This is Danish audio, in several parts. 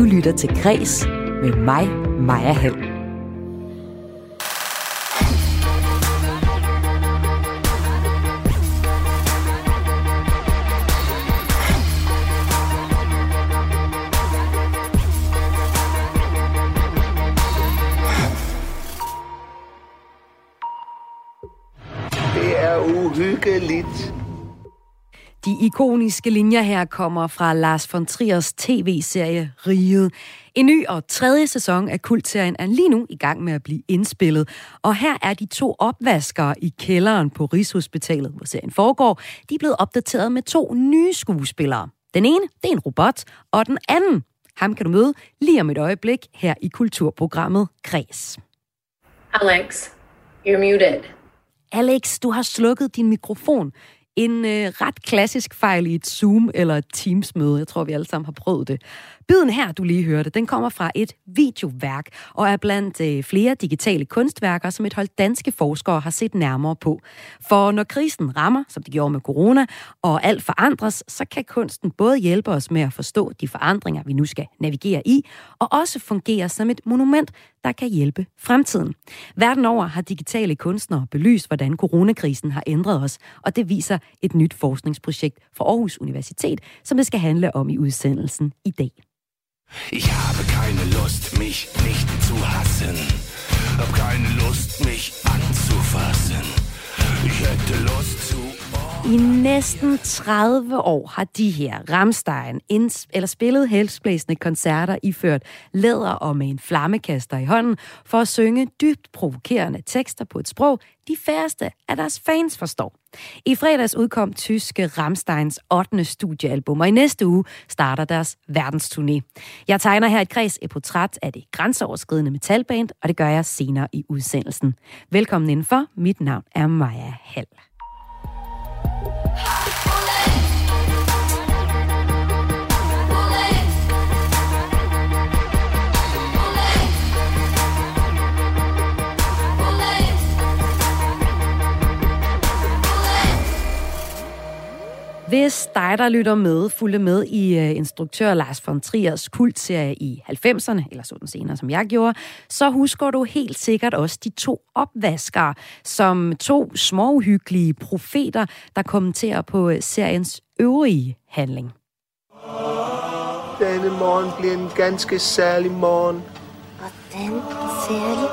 Du lytter til Græs med mig, Maja Hall. Det er uhyggeligt. Ikoniske linjer her kommer fra Lars von Triers tv-serie Riget. En ny og tredje sæson af kultserien er lige nu i gang med at blive indspillet. Og her er de to opvaskere i kælderen på Rigshospitalet, hvor serien foregår. De er blevet opdateret med to nye skuespillere. Den ene, det er en robot, og den anden, ham kan du møde lige om et øjeblik her i kulturprogrammet Græs. Alex, you're muted. Alex, du har slukket din mikrofon. En øh, ret klassisk fejl i et Zoom- eller et Teams-møde. Jeg tror, vi alle sammen har prøvet det. Biden her, du lige hørte, den kommer fra et videoværk og er blandt øh, flere digitale kunstværker, som et hold danske forskere har set nærmere på. For når krisen rammer, som det gjorde med corona, og alt forandres, så kan kunsten både hjælpe os med at forstå de forandringer, vi nu skal navigere i, og også fungere som et monument, der kan hjælpe fremtiden. Verden over har digitale kunstnere belyst, hvordan coronakrisen har ændret os, og det viser et nyt forskningsprojekt fra Aarhus Universitet, som det skal handle om i udsendelsen i dag. Ich habe keine Lust, mich nicht zu hassen. Hab keine Lust, mich anzufassen. Ich hätte Lust zu. I næsten 30 år har de her Ramstein inds- eller spillet helstblæsende koncerter iført læder og med en flammekaster i hånden for at synge dybt provokerende tekster på et sprog, de færreste af deres fans forstår. I fredags udkom tyske Ramsteins 8. studiealbum, og i næste uge starter deres verdensturné. Jeg tegner her et kreds et portræt af det grænseoverskridende metalband, og det gør jeg senere i udsendelsen. Velkommen indenfor. Mit navn er Maja Hall. Hvis dig, der lytter med, fulgte med i uh, instruktør Lars von Triers kultserie i 90'erne, eller sådan senere, som jeg gjorde, så husker du helt sikkert også de to opvaskere, som to småuhyggelige profeter, der kommenterer på uh, seriens øvrige handling. Denne morgen bliver en ganske særlig morgen. Hvordan særligt?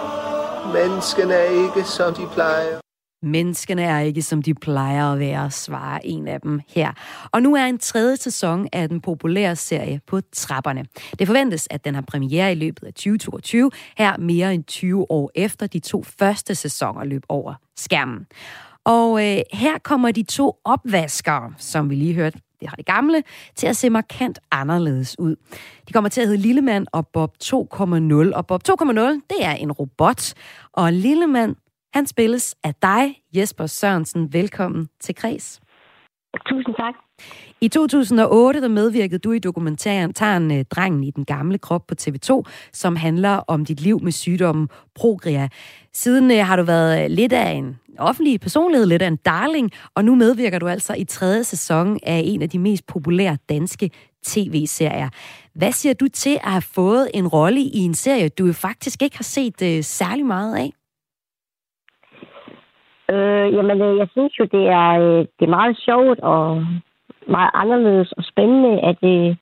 Menneskene er ikke, som de plejer. Menneskene er ikke, som de plejer at være, svarer en af dem her. Og nu er en tredje sæson af den populære serie på trapperne. Det forventes, at den har premiere i løbet af 2022, her mere end 20 år efter de to første sæsoner løb over skærmen. Og øh, her kommer de to opvaskere, som vi lige hørte, det har det gamle, til at se markant anderledes ud. De kommer til at hedde Lillemand og Bob 2.0. Og Bob 2.0, det er en robot. Og Lillemand, han spilles af dig, Jesper Sørensen. Velkommen til Kreds. Tusind tak. I 2008 der medvirkede du i dokumentaren øh, Drengen i den gamle krop på TV2, som handler om dit liv med sygdommen Progria. Siden øh, har du været øh, lidt af en offentlig personlighed, lidt af en darling, og nu medvirker du altså i tredje sæson af en af de mest populære danske tv-serier. Hvad siger du til at have fået en rolle i en serie, du faktisk ikke har set øh, særlig meget af? Øh, jamen, øh, jeg synes jo, det er, øh, det er meget sjovt og meget anderledes og spændende, at, øh,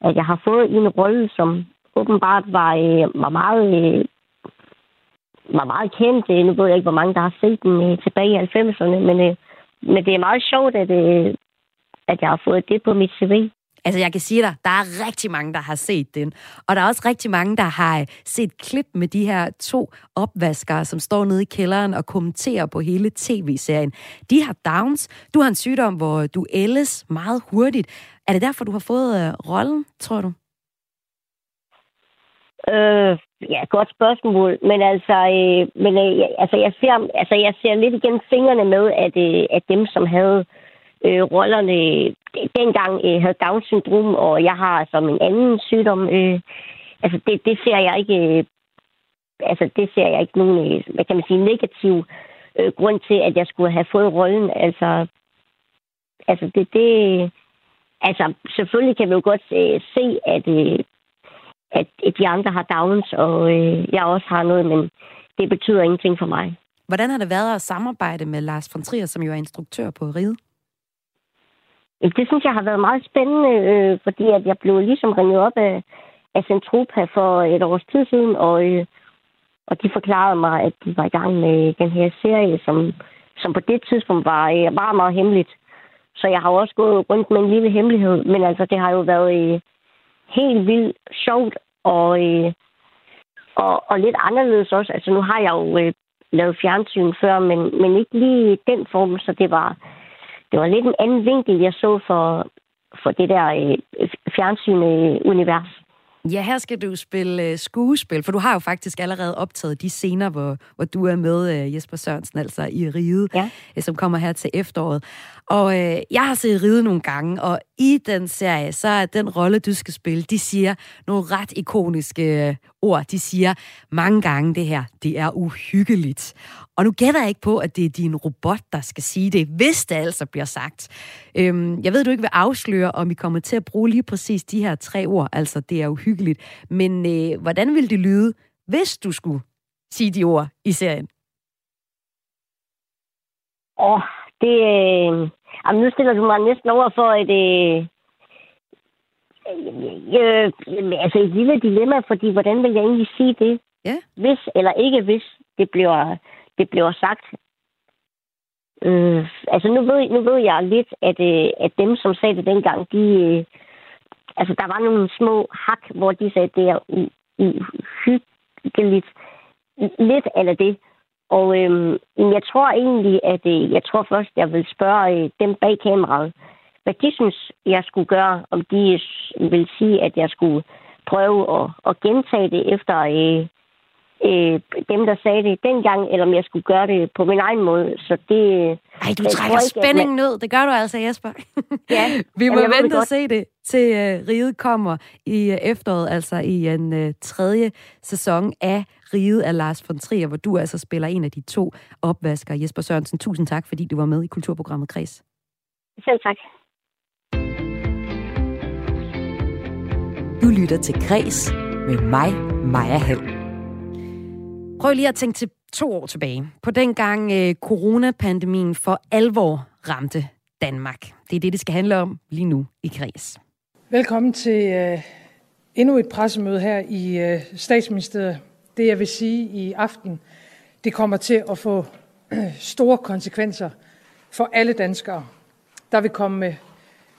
at jeg har fået en rolle, som åbenbart var, var meget... Var meget kendt. Nu ved jeg ikke, hvor mange, der har set den tilbage i 90'erne, men, men det er meget sjovt, at, at jeg har fået det på mit CV. Altså, jeg kan sige dig, der er rigtig mange, der har set den. Og der er også rigtig mange, der har øh, set klip med de her to opvaskere, som står nede i kælderen og kommenterer på hele tv-serien. De har downs. Du har en sygdom, hvor du ældes meget hurtigt. Er det derfor, du har fået øh, rollen, tror du? Øh, ja, godt spørgsmål. Men altså, øh, men, øh, jeg- altså, jeg ser, altså, jeg ser lidt igennem fingrene med, at, øh, at dem, som havde øh, Øh, rollerne, dengang øh, havde Down-syndrom, og jeg har altså som en anden sygdom, øh, altså, det, det ser jeg ikke, øh, altså, det ser jeg ikke nogen, øh, hvad kan man sige, negativ øh, grund til, at jeg skulle have fået rollen. Altså, altså det, det, altså, selvfølgelig kan vi jo godt øh, se, at, øh, at de andre har Downs, og øh, jeg også har noget, men det betyder ingenting for mig. Hvordan har det været at samarbejde med Lars von Trier, som jo er instruktør på Ride? Øh, det synes jeg har været meget spændende, øh, fordi at jeg blev ligesom ringet op af, af Centropa for et års tid siden, og, øh, og de forklarede mig, at de var i gang med den her serie, som, som på det tidspunkt var øh, meget, meget hemmeligt. Så jeg har også gået rundt med en lille hemmelighed, men altså det har jo været øh, helt vildt sjovt og, øh, og, og lidt anderledes også. Altså nu har jeg jo øh, lavet fjernsyn før, men, men ikke lige den form, så det var, det var lidt en anden vinkel, jeg så for, for det der øh, fjernsyn-univers. Ja, her skal du spille øh, skuespil, for du har jo faktisk allerede optaget de scener, hvor, hvor du er med, øh, Jesper Sørensen, altså i Ride, ja. øh, som kommer her til efteråret. Og øh, jeg har set Ride nogle gange, og i den serie, så er den rolle, du skal spille, de siger nogle ret ikoniske øh, ord. De siger mange gange det her, det er uhyggeligt. Og nu gætter jeg ikke på, at det er din robot, der skal sige det, hvis det altså bliver sagt. Øhm, jeg ved, du ikke vil afsløre, om I kommer til at bruge lige præcis de her tre ord, altså det er uhyggeligt. Men øh, hvordan vil det lyde, hvis du skulle sige de ord i serien? Åh, oh, det... Øh, jamen, nu stiller du mig næsten over for et... Øh, øh, altså et lille dilemma, fordi hvordan vil jeg egentlig sige det? Ja. Hvis eller ikke hvis det bliver, det bliver sagt. Øh, altså nu ved, nu ved jeg lidt, at, øh, at dem, som sagde det dengang, de... Øh, altså der var nogle små hak, hvor de sagde, at det er uhyggeligt. Lidt af det. Og øhm, jeg tror egentlig, at øh, jeg tror først, jeg vil spørge øh, dem bag kameraet, hvad de synes, jeg skulle gøre, om de vil sige, at jeg skulle prøve at, at gentage det efter øh, øh, dem, der sagde det dengang, eller om jeg skulle gøre det på min egen måde. Så det... Ej, du trækker ikke, spændingen man... ud. Det gør du altså, Jesper. Ja. Vi må vente og se det, til uh, Riget kommer i uh, efteråret, altså i en uh, tredje sæson af Riget af Lars von Trier, hvor du altså spiller en af de to opvasker. Jesper Sørensen, tusind tak, fordi du var med i Kulturprogrammet Kreds. Selv tak. Du lytter til Kres med mig, Maja Hall. Prøv lige at tænke til to år tilbage. På den gang øh, coronapandemien for alvor ramte Danmark. Det er det, det skal handle om lige nu i Kres. Velkommen til øh, endnu et pressemøde her i øh, statsministeriet. Det jeg vil sige i aften, det kommer til at få store konsekvenser for alle danskere. Der vil komme øh,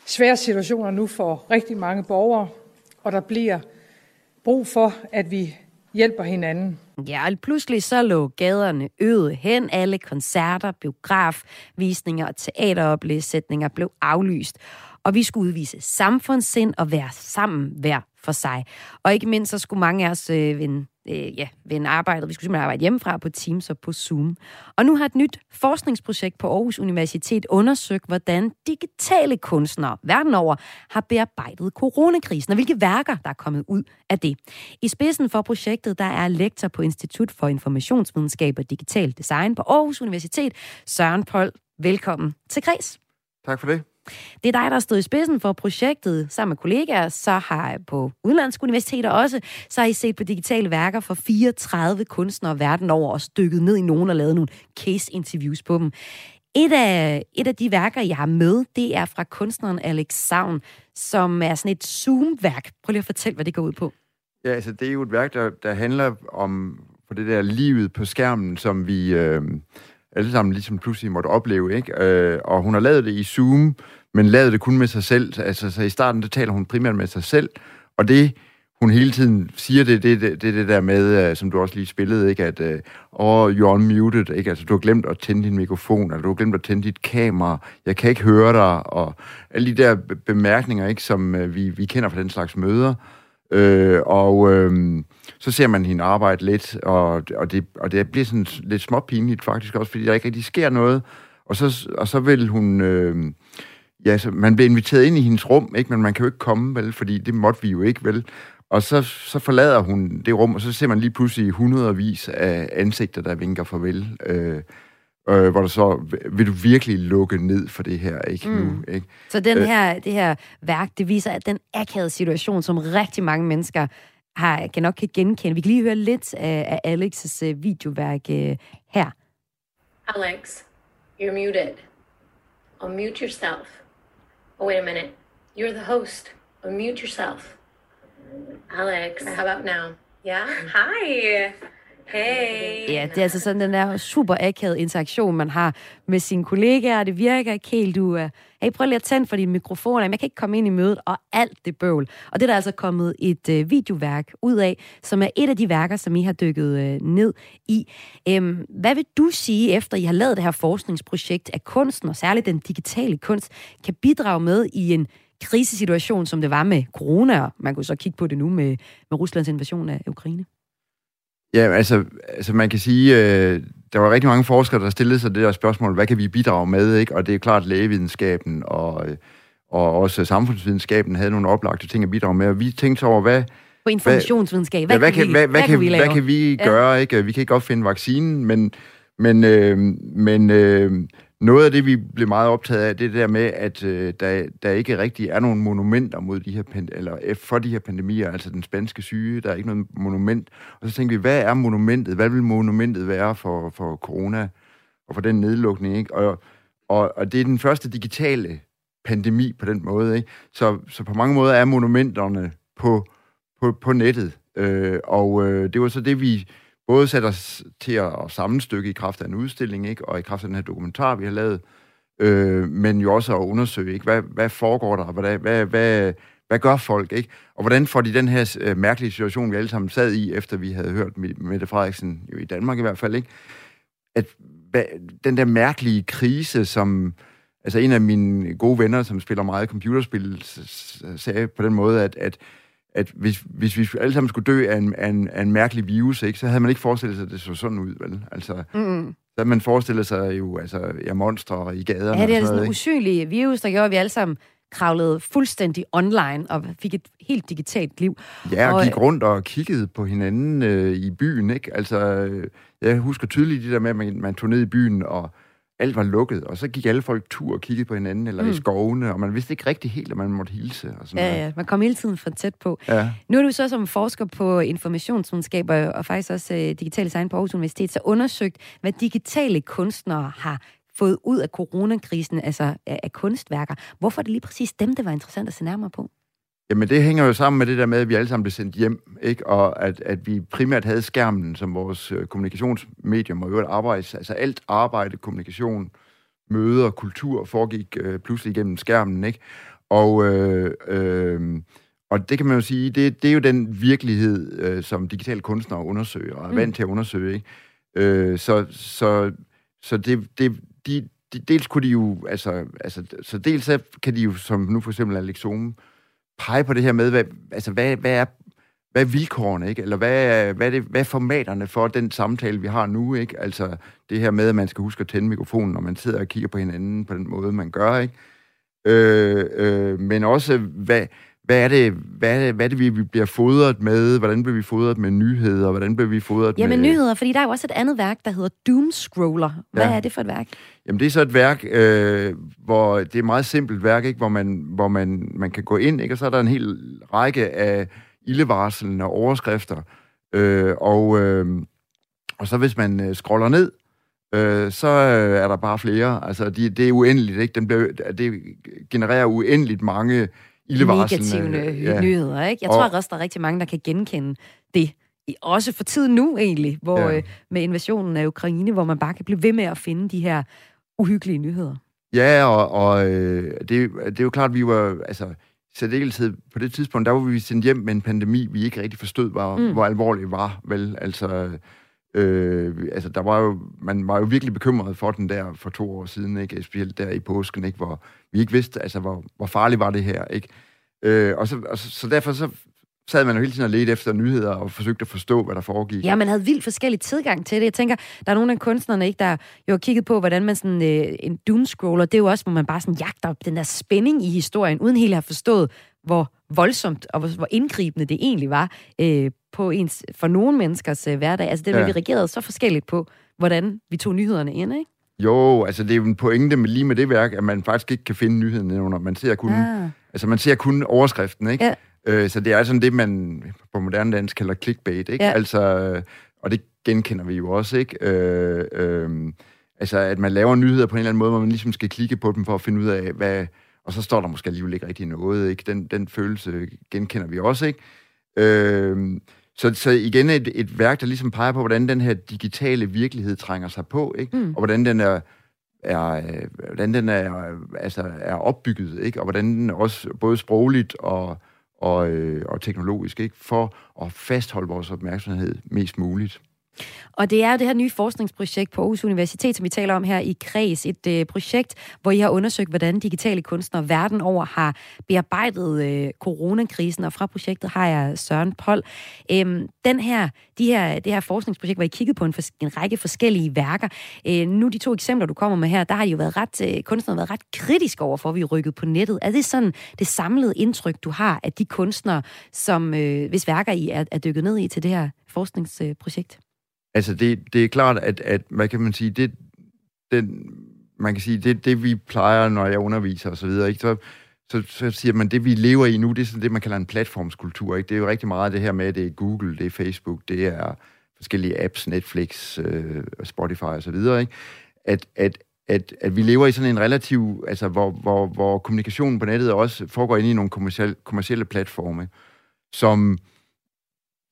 svære situationer nu for rigtig mange borgere, og der bliver brug for, at vi hjælper hinanden. Ja, og pludselig så lå gaderne øde hen. Alle koncerter, biografvisninger og teateroplæsætninger blev aflyst. Og vi skulle udvise samfundssind og være sammen hver for sig. Og ikke mindst så skulle mange af os øh, vende øh, ja, vende arbejdet. Vi skulle simpelthen arbejde hjemmefra på Teams og på Zoom. Og nu har et nyt forskningsprojekt på Aarhus Universitet undersøgt, hvordan digitale kunstnere verden over har bearbejdet coronakrisen, og hvilke værker, der er kommet ud af det. I spidsen for projektet, der er lektor på Institut for Informationsvidenskab og Digital Design på Aarhus Universitet, Søren Pold. Velkommen til Kreds. Tak for det. Det er dig, der har stået i spidsen for projektet sammen med kollegaer. Så har jeg på udenlandske universiteter også, så har I set på digitale værker for 34 kunstnere verden over og stykket ned i nogen og lavet nogle case-interviews på dem. Et af, et af de værker, jeg har med, det er fra kunstneren Alex Savn, som er sådan et Zoom-værk. Prøv lige at fortælle, hvad det går ud på. Ja, altså det er jo et værk, der, der handler om for det der livet på skærmen, som vi... Øh, alle sammen ligesom pludselig måtte opleve, ikke? Øh, og hun har lavet det i Zoom, men lavet det kun med sig selv. Altså, så i starten, der taler hun primært med sig selv, og det, hun hele tiden siger, det er det, det, det, det der med, uh, som du også lige spillede, ikke? at uh, oh, you're unmuted, ikke? Altså, du har glemt at tænde din mikrofon, eller du har glemt at tænde dit kamera, jeg kan ikke høre dig, og alle de der bemærkninger, ikke, som uh, vi, vi kender fra den slags møder. Uh, Øh, og øh, så ser man hende arbejde lidt, og, og, det, og det bliver sådan lidt småpinligt faktisk også, fordi der ikke rigtig sker noget. Og så, og så vil hun... Øh, ja, så man bliver inviteret ind i hendes rum, ikke? men man kan jo ikke komme, vel? Fordi det måtte vi jo ikke, vel? Og så, så forlader hun det rum, og så ser man lige pludselig hundredvis af ansigter, der vinker farvel. Øh, øh, hvor der så, vil du virkelig lukke ned for det her, ikke mm. nu? Ikke? Så den øh. her, det her værk, det viser, at den akavede situation, som rigtig mange mennesker har, kan nok kan genkende. Vi kan lige høre lidt af, af Alex' øh, videoværk øh, her. Alex, you're muted. Unmute yourself. Oh, wait a minute. You're the host. Unmute yourself. Alex, how about now? Yeah? Hi. Hey. Ja, det er altså sådan den der super akavet interaktion, man har med sine kollegaer. Det virker ikke helt. Du er, hey, prøv lige at tænde for din mikrofon. Jeg kan ikke komme ind i mødet, og alt det bøvl. Og det er der altså kommet et øh, videoværk ud af, som er et af de værker, som I har dykket øh, ned i. Øhm, hvad vil du sige, efter I har lavet det her forskningsprojekt, at kunsten, og særligt den digitale kunst, kan bidrage med i en krisesituation, som det var med corona, og man kunne så kigge på det nu med, med Ruslands invasion af Ukraine? Ja, altså, altså man kan sige, øh, der var rigtig mange forskere, der stillede sig det der spørgsmål, hvad kan vi bidrage med, ikke? Og det er klart, lægevidenskaben og, øh, og også samfundsvidenskaben havde nogle oplagte ting at bidrage med, og vi tænkte over, hvad... På informationsvidenskab, hvad, ja, hvad, kan, kan, hvad, hvad, kan, vi hvad kan vi gøre, ja. ikke? Vi kan ikke opfinde vaccinen, men, men, øh, men øh, noget af det, vi blev meget optaget af, det er det der med, at øh, der, der ikke rigtig er nogen monumenter mod de her eller øh, for de her pandemier, altså den spanske syge, der er ikke noget monument. Og så tænker vi, hvad er monumentet? Hvad vil monumentet være for, for corona og for den nedlukning? Ikke? Og, og, og det er den første digitale pandemi på den måde. Ikke? Så, så på mange måder er monumenterne på, på, på nettet. Øh, og øh, det var så det, vi både sat os til at sammenstykke i kraft af en udstilling, ikke? og i kraft af den her dokumentar, vi har lavet, øh, men jo også at undersøge, ikke? Hvad, hvad foregår der, hvad, hvad, hvad, hvad gør folk, ikke? Og hvordan får de den her øh, mærkelige situation, vi alle sammen sad i, efter vi havde hørt Mette Frederiksen, jo i Danmark i hvert fald, ikke? At hvad, den der mærkelige krise, som... Altså en af mine gode venner, som spiller meget computerspil, sagde på den måde, at, at at hvis, hvis vi alle sammen skulle dø af en, af en, af en mærkelig virus, ikke, så havde man ikke forestillet sig, at det så sådan ud, vel? Altså, mm. så havde man forestillet sig jo, altså, ja, monstre i gaderne. Ja, det er og sådan noget, en usynlig virus, der gjorde, at vi alle sammen kravlede fuldstændig online og fik et helt digitalt liv. Ja, og, og gik rundt og kiggede på hinanden øh, i byen, ikke? Altså, øh, jeg husker tydeligt det der med, at man, man tog ned i byen og alt var lukket, og så gik alle folk tur og kiggede på hinanden, eller mm. i skovene, og man vidste ikke rigtig helt, at man måtte hilse. Og sådan ja, ja, man kom hele tiden for tæt på. Ja. Nu er du så som forsker på informationsvidenskab og faktisk også uh, digital design på Aarhus Universitet, så undersøgt, hvad digitale kunstnere har fået ud af coronakrisen, altså af, af kunstværker. Hvorfor er det lige præcis dem, det var interessant at se nærmere på? Jamen, det hænger jo sammen med det der med, at vi alle sammen blev sendt hjem, ikke? og at, at vi primært havde skærmen som vores øh, kommunikationsmedium, og øvrigt arbejde, altså alt arbejde, kommunikation, møder, kultur foregik øh, pludselig igennem skærmen, ikke? Og, øh, øh, og det kan man jo sige, det, det er jo den virkelighed, øh, som digitale kunstnere undersøger, og er mm. vant til at undersøge, ikke? Øh, så så, så det, det, de, de, dels kunne de jo, altså, altså, så dels kan de jo, som nu for eksempel Alex Zoom, pege på det her med, hvad, altså, hvad, hvad, er, hvad er vilkårene, ikke? Eller hvad, hvad, er det, hvad er formaterne for den samtale, vi har nu, ikke? Altså, det her med, at man skal huske at tænde mikrofonen, når man sidder og kigger på hinanden på den måde, man gør, ikke? Øh, øh, men også, hvad, hvad er det, hvad er det, hvad er det vi, vi bliver fodret med? Hvordan bliver vi fodret med nyheder? Hvordan bliver vi fodret ja, med... med nyheder, fordi der er jo også et andet værk, der hedder Doomscroller. Hvad ja. er det for et værk? Jamen, det er så et værk, øh, hvor det er et meget simpelt værk, ikke? hvor, man, hvor man, man kan gå ind, ikke? og så er der en hel række af ildevarslende overskrifter. Øh, og, øh, og så hvis man øh, scroller ned, øh, så øh, er der bare flere. Altså, de, det er uendeligt, ikke? Den bliver, det genererer uendeligt mange Negative ja. nyheder, ikke? Jeg og, tror også, der er rigtig mange, der kan genkende det. Også for tiden nu egentlig, hvor ja. øh, med invasionen af Ukraine, hvor man bare kan blive ved med at finde de her uhyggelige nyheder. Ja, og, og øh, det, det er jo klart, at vi var, altså, særdeleshed på det tidspunkt, der var vi sendt hjem med en pandemi, vi ikke rigtig forstod, hvor, mm. hvor alvorlig var, vel? Altså, øh, altså, der var jo, man var jo virkelig bekymret for den der for to år siden, ikke? Specielt der i påsken, ikke? Hvor vi ikke vidste, altså, hvor, hvor farligt var det her, ikke? Øh, og, så, og så, så derfor så sad man jo hele tiden og ledte efter nyheder og forsøgte at forstå, hvad der foregik. Ja, man havde vildt forskellig tilgang til det. Jeg tænker, der er nogle af kunstnerne, ikke, der jo har kigget på, hvordan man sådan øh, en doomscroller, det er jo også, hvor man bare sådan jagter den der spænding i historien, uden helt at have forstået, hvor voldsomt og hvor, hvor indgribende det egentlig var øh, på ens, for nogle menneskers øh, hverdag. Altså det, ja. vi reagerede så forskelligt på, hvordan vi tog nyhederne ind, ikke? Jo, altså det er jo en pointe med, lige med det værk, at man faktisk ikke kan finde nyheden under. Man ser kun, ah. altså man ser kun overskriften, ikke? Ja. Øh, så det er sådan det, man på moderne dansk kalder clickbait, ikke? Ja. Altså, øh, og det genkender vi jo også, ikke? Øh, øh, altså, at man laver nyheder på en eller anden måde, hvor man ligesom skal klikke på dem for at finde ud af, hvad... Og så står der måske alligevel ikke rigtig noget, ikke? Den, den følelse genkender vi også, ikke? Øh, så, så igen et, et værk, der ligesom peger på, hvordan den her digitale virkelighed trænger sig på, ikke? Mm. Og hvordan den er, er, hvordan den er, altså, er opbygget, ikke? Og hvordan den også både sprogligt og, og, øh, og teknologisk, ikke? For at fastholde vores opmærksomhed mest muligt. Og det er jo det her nye forskningsprojekt på Aarhus Universitet, som vi taler om her i Kreds. Et øh, projekt, hvor I har undersøgt, hvordan digitale kunstnere verden over har bearbejdet øh, coronakrisen. Og fra projektet har jeg Søren Pol. Øhm, den her, de her, det her forskningsprojekt, hvor I kiggede på en, fors- en række forskellige værker. Øh, nu de to eksempler, du kommer med her, der har I jo været ret, øh, kunstnere været ret kritiske over for, at vi er rykket på nettet. Er det sådan det samlede indtryk, du har af de kunstnere, som, øh, hvis værker I er, er dykket ned i til det her forskningsprojekt? Altså, det, det er klart, at, at hvad kan man sige, det, den, man kan sige, det, det vi plejer, når jeg underviser og så videre, ikke? Så, så, så siger man, det vi lever i nu, det er sådan det, man kalder en platformskultur. Ikke? Det er jo rigtig meget det her med, at det er Google, det er Facebook, det er forskellige apps, Netflix, øh, Spotify og så videre. Ikke? At, at, at, at vi lever i sådan en relativ, altså hvor, hvor, hvor kommunikationen på nettet også foregår inde i nogle kommersielle, kommersielle platforme, som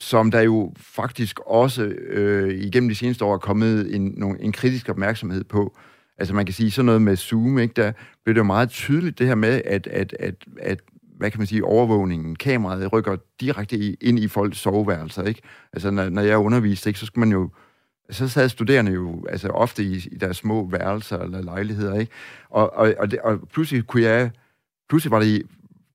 som der jo faktisk også øh, igennem de seneste år er kommet en, nogle, en kritisk opmærksomhed på. Altså man kan sige sådan noget med Zoom, ikke? der blev det jo meget tydeligt det her med, at, at, at, at hvad kan man sige, overvågningen, kameraet rykker direkte ind i folks soveværelser, ikke? Altså når, når jeg underviste, ikke, så skulle man jo så sad studerende jo altså ofte i, i deres små værelser eller lejligheder, ikke? Og, og, og, det, og pludselig kunne jeg, pludselig var det,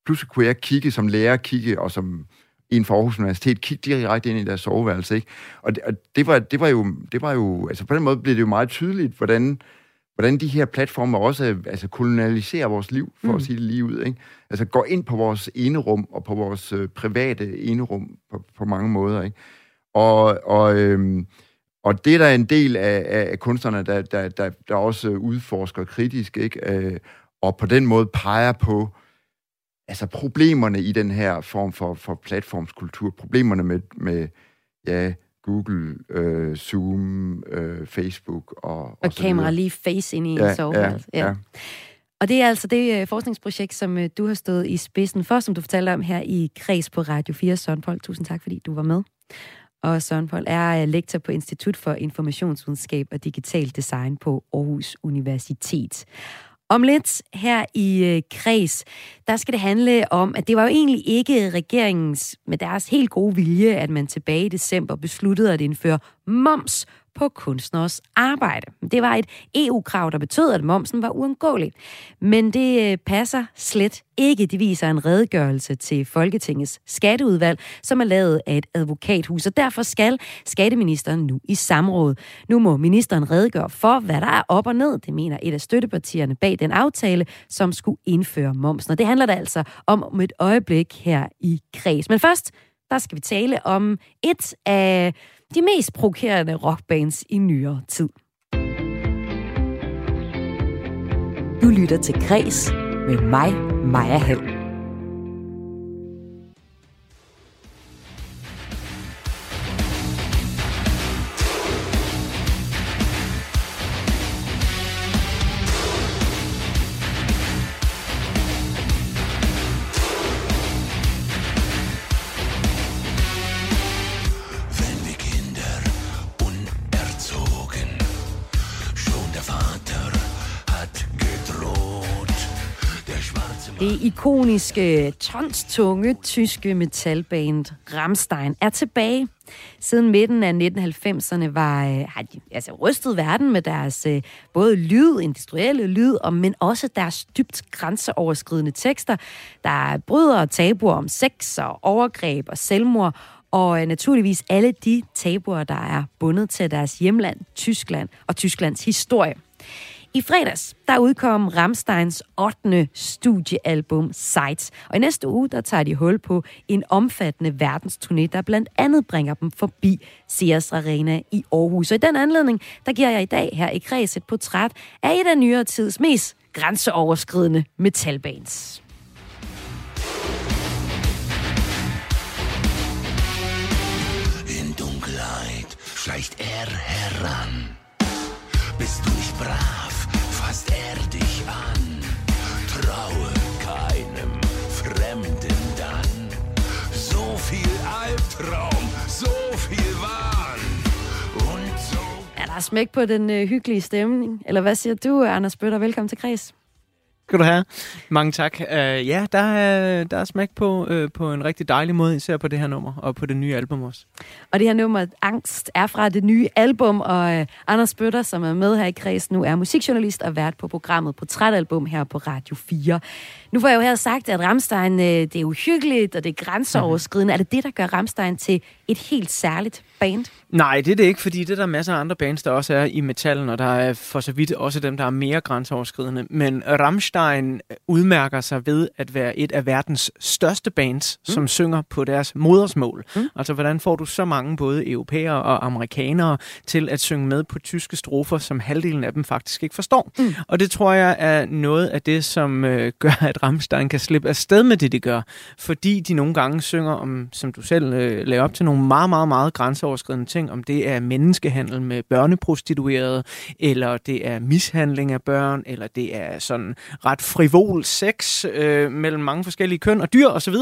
pludselig kunne jeg kigge som lærer, kigge og som en for Aarhus Universitet, kigge direkte ind i deres soveværelse, ikke? Og, det, og det, var, det, var jo, det var jo, altså på den måde blev det jo meget tydeligt, hvordan, hvordan de her platformer også altså, kolonialiserer vores liv, for mm. at sige det lige ud, ikke? Altså går ind på vores enerum og på vores øh, private enerum på, på mange måder, ikke? Og, og, øhm, og det er der en del af, af, kunstnerne, der, der, der, der også udforsker kritisk, ikke? Øh, og på den måde peger på altså problemerne i den her form for, for platformskultur, problemerne med, med ja, Google, øh, Zoom, øh, Facebook og Og, og kamera lige face ind i Ja, en soveværelse. ja, ja. Og det er altså det øh, forskningsprojekt, som øh, du har stået i spidsen for, som du fortalte om her i Kreds på Radio 4. Søren Pold, tusind tak, fordi du var med. Og Søren Pold er øh, lektor på Institut for Informationsvidenskab og Digital Design på Aarhus Universitet. Om lidt her i øh, Kreds, der skal det handle om, at det var jo egentlig ikke regeringens, med deres helt gode vilje, at man tilbage i december besluttede at indføre moms på kunstners arbejde. Det var et EU-krav, der betød, at momsen var uundgåelig. Men det øh, passer slet ikke. Det viser en redegørelse til Folketingets skatteudvalg, som er lavet af et advokathus. Og derfor skal skatteministeren nu i samråd. Nu må ministeren redegøre for, hvad der er op og ned. Det mener et af støttepartierne bag den aftale, som skulle indføre momsen. Og det handler der altså om om et øjeblik her i kreds. Men først, der skal vi tale om et af de mest provokerende rockbands i nyere tid. Du lytter til Græs med mig, Maja Hall. Ikoniske, tonstunge tyske metalband Rammstein er tilbage. Siden midten af 1990'erne var, øh, har de altså, rystet verden med deres øh, både lyd, industrielle lyd, og, men også deres dybt grænseoverskridende tekster, der bryder tabuer om sex og overgreb og selvmord, og øh, naturligvis alle de tabuer, der er bundet til deres hjemland, Tyskland og Tysklands historie. I fredags, der udkom Ramsteins 8. studiealbum Sights, og i næste uge, der tager de hul på en omfattende verdensturné, der blandt andet bringer dem forbi Sears Arena i Aarhus. Og i den anledning, der giver jeg i dag her i kreds et portræt af et af nyere tids mest grænseoverskridende metalbands. schleicht er heran, Bist du nicht brach. Fasst er dich an. Traue keinem Fremden dann. So viel Albtraum, so viel Wahn. Und so Ja, der er smæk på den øh, hyggelige stemning. Eller hvad siger du, Anders Bøtter? Velkommen til Kreds. Skal du have. Mange tak. Uh, ja, der er, der er smæk på, uh, på en rigtig dejlig måde, især på det her nummer, og på det nye album også. Og det her nummer, Angst, er fra det nye album, og uh, Anders Bøtter, som er med her i Kreds nu, er musikjournalist og vært på programmet Portrætalbum her på Radio 4. Nu får jeg jo her sagt, at Ramstein, uh, det er uhyggeligt, og det er grænseoverskridende. Mm-hmm. Er det det, der gør Ramstein til et helt særligt band? Nej, det er det ikke, fordi det er der masser af andre bands, der også er i metallen, og der er for så vidt også dem, der er mere grænseoverskridende. Men Rammstein udmærker sig ved at være et af verdens største bands, mm. som synger på deres modersmål. Mm. Altså, hvordan får du så mange både europæere og amerikanere til at synge med på tyske strofer, som halvdelen af dem faktisk ikke forstår? Mm. Og det tror jeg er noget af det, som øh, gør, at Rammstein kan slippe afsted med det, de gør. Fordi de nogle gange synger om, som du selv øh, laver op til, nogle meget, meget, meget grænseoverskridende ting, om det er menneskehandel med børneprostituerede, eller det er mishandling af børn, eller det er sådan ret frivol sex øh, mellem mange forskellige køn og dyr osv.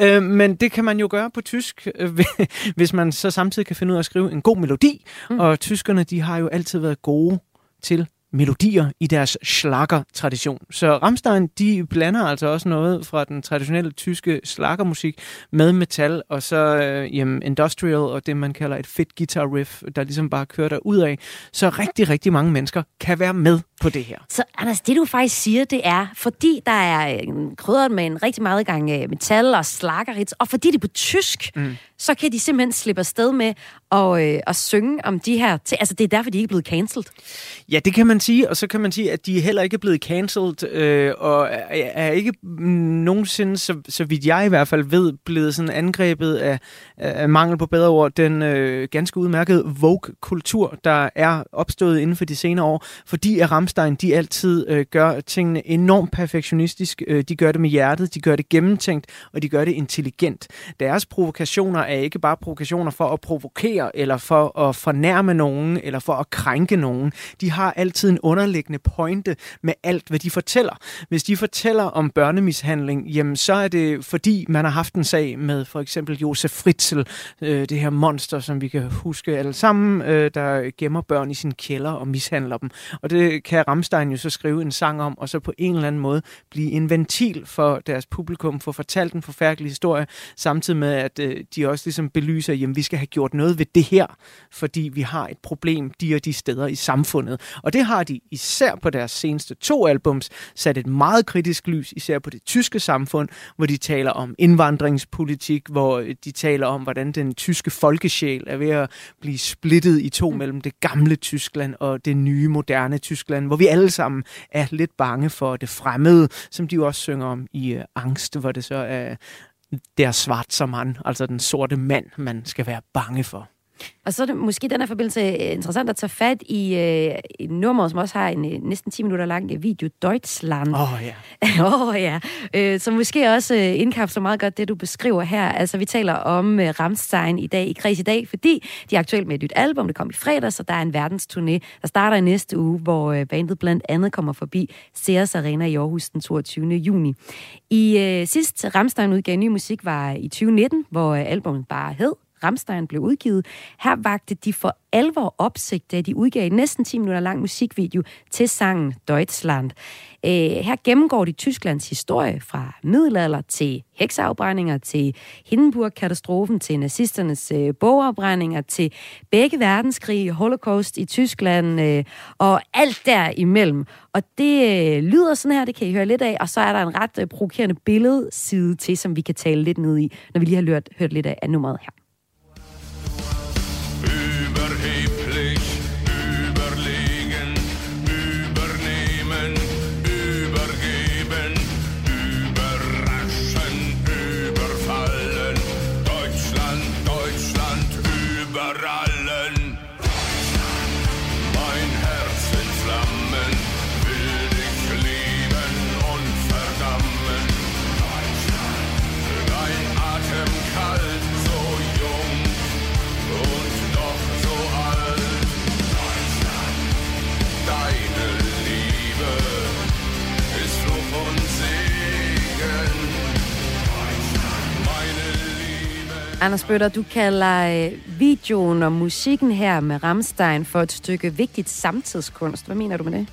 Øh, men det kan man jo gøre på tysk, øh, hvis man så samtidig kan finde ud af at skrive en god melodi. Mm. Og tyskerne, de har jo altid været gode til melodier i deres schlager-tradition. Så Rammstein, de blander altså også noget fra den traditionelle tyske schlagermusik med metal, og så øh, jamen, industrial og det, man kalder et fedt guitar riff, der ligesom bare kører der ud af. Så rigtig, rigtig mange mennesker kan være med på det her. Så Anders, det du faktisk siger, det er, fordi der er øh, krydret med en rigtig meget gang øh, metal og slaggerits, og fordi det er på tysk, mm. så kan de simpelthen slippe afsted med at, øh, at synge om de her ting. Altså, det er derfor, de ikke er blevet cancelled. Ja, det kan man sige, og så kan man sige, at de heller ikke er blevet cancelled, øh, og er, er ikke nogensinde, så, så vidt jeg i hvert fald ved, blevet sådan angrebet af, af mangel på bedre ord, den øh, ganske udmærkede Vogue-kultur, der er opstået inden for de senere år, fordi at Ramstein, de altid øh, gør tingene enormt perfektionistisk. Øh, de gør det med hjertet, de gør det gennemtænkt, og de gør det intelligent. Deres provokationer er ikke bare provokationer for at provokere, eller for at fornærme nogen, eller for at krænke nogen. De har altid en underliggende pointe med alt, hvad de fortæller. Hvis de fortæller om børnemishandling, jamen så er det fordi, man har haft en sag med for eksempel Josef Fritzl, øh, det her monster, som vi kan huske alle sammen, øh, der gemmer børn i sin kælder og mishandler dem. Og det kan Ramstein jo så skrive en sang om, og så på en eller anden måde blive en ventil for deres publikum, for fortalt en forfærdelig historie, samtidig med, at øh, de også ligesom belyser, jamen vi skal have gjort noget ved det her, fordi vi har et problem de og de steder i samfundet. Og det har de især på deres seneste to albums sat et meget kritisk lys, især på det tyske samfund, hvor de taler om indvandringspolitik, hvor de taler om, hvordan den tyske folkesjæl er ved at blive splittet i to mellem det gamle Tyskland og det nye, moderne Tyskland, hvor vi alle sammen er lidt bange for det fremmede, som de jo også synger om i uh, Angst, hvor det så er der svart som han, altså den sorte mand, man skal være bange for. Og så er det måske den her forbindelse øh, interessant at tage fat i øh, et nummer, som også har en øh, næsten 10 minutter lang øh, video, Deutschland. Åh oh, ja. Åh oh, ja. Øh, som måske også øh, indkapsler meget godt det, du beskriver her. Altså, vi taler om øh, Ramstein i dag, i Kreds i dag, fordi de er aktuelt med et nyt album, det kom i fredags, så der er en verdensturné, der starter i næste uge, hvor øh, bandet blandt andet kommer forbi Ceres Arena i Aarhus den 22. juni. I øh, sidst Ramstein udgav ny musik var i 2019, hvor øh, albumet bare hed Ramstein blev udgivet. Her vagte de for alvor opsigt, da de udgav en næsten 10 minutter lang musikvideo til sangen Deutschland. Øh, her gennemgår de Tysklands historie fra middelalder til hekseafbrændinger, til Hindenburg-katastrofen, til nazisternes øh, bogafbrændinger, til begge verdenskrige, holocaust i Tyskland øh, og alt derimellem. Og det øh, lyder sådan her, det kan I høre lidt af, og så er der en ret øh, provokerende billedside til, som vi kan tale lidt ned i, når vi lige har hørt, hørt lidt af nummeret her. Anders Bøtter, du kalder øh, videoen og musikken her med Ramstein for et stykke vigtigt samtidskunst. Hvad mener du med det?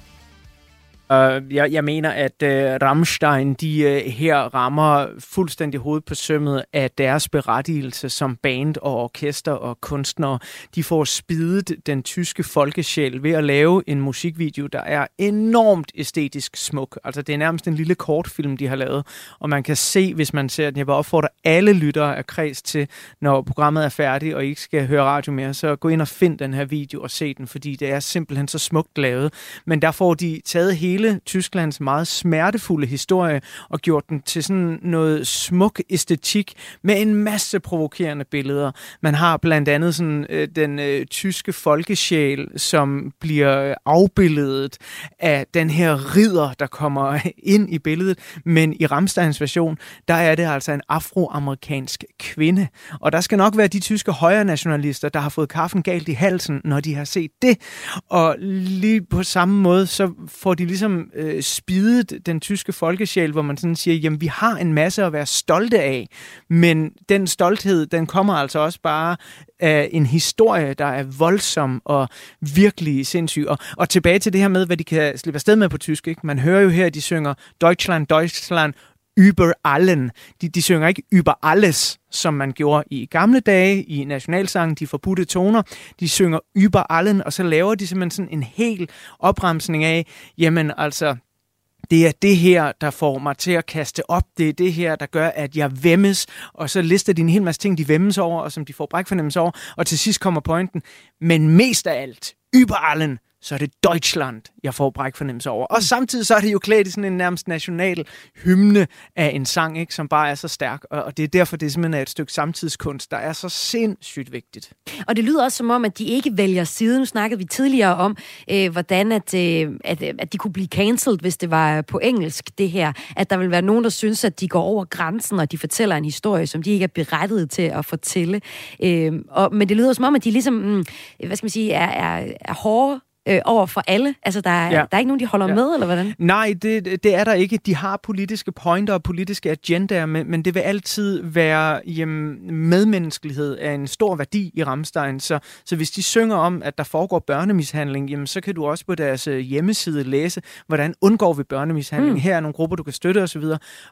Uh, jeg, jeg mener, at uh, Rammstein de uh, her rammer fuldstændig hovedet på sømmet af deres berettigelse som band og orkester og kunstnere. De får spidet den tyske folkesjæl ved at lave en musikvideo, der er enormt æstetisk smuk. Altså det er nærmest en lille kortfilm, de har lavet, og man kan se, hvis man ser den. Jeg vil opfordre alle lyttere af kreds til, når programmet er færdigt og I ikke skal høre radio mere, så gå ind og find den her video og se den, fordi det er simpelthen så smukt lavet. Men der får de taget hele hele Tysklands meget smertefulde historie og gjort den til sådan noget smuk æstetik med en masse provokerende billeder. Man har blandt andet sådan øh, den øh, tyske folkesjæl, som bliver øh, afbildet af den her ridder, der kommer ind i billedet. Men i Ramsteins version, der er det altså en afroamerikansk kvinde. Og der skal nok være de tyske højre nationalister, der har fået kaffen galt i halsen, når de har set det. Og lige på samme måde, så får de ligesom ligesom øh, spidet den tyske folkesjæl, hvor man sådan siger, jamen vi har en masse at være stolte af, men den stolthed, den kommer altså også bare af en historie, der er voldsom og virkelig sindssyg. Og, og tilbage til det her med, hvad de kan slippe afsted med på tysk. Ikke? Man hører jo her, at de synger Deutschland, Deutschland, über allen. De, de synger ikke über alles, som man gjorde i gamle dage i nationalsangen, de forbudte toner. De synger über allen, og så laver de simpelthen sådan en hel opremsning af, jamen altså, det er det her, der får mig til at kaste op. Det er det her, der gør, at jeg vemmes. Og så lister de en hel masse ting, de vemmes over, og som de får brækfornemmelse over. Og til sidst kommer pointen. Men mest af alt, über allen, så er det Deutschland, jeg får brækfornemmelse over. Og samtidig så er det jo klædt i sådan en nærmest national hymne af en sang, ikke, som bare er så stærk. Og, og det er derfor, det simpelthen er et stykke samtidskunst, der er så sindssygt vigtigt. Og det lyder også som om, at de ikke vælger side. Nu snakkede vi tidligere om, øh, hvordan at, øh, at, at de kunne blive cancelled, hvis det var på engelsk, det her. At der vil være nogen, der synes, at de går over grænsen, og de fortæller en historie, som de ikke er berettiget til at fortælle. Øh, og, men det lyder som om, at de ligesom, mm, hvad skal man sige, er, er, er hårde øh, over for alle? Altså, der er, ja. der er ikke nogen, de holder ja. med, eller hvordan? Nej, det, det er der ikke. De har politiske pointer og politiske agendaer, men, men det vil altid være jamen, medmenneskelighed er en stor værdi i Ramstein. Så, så hvis de synger om, at der foregår børnemishandling, jamen, så kan du også på deres øh, hjemmeside læse, hvordan undgår vi børnemishandling. Mm. Her er nogle grupper, du kan støtte osv.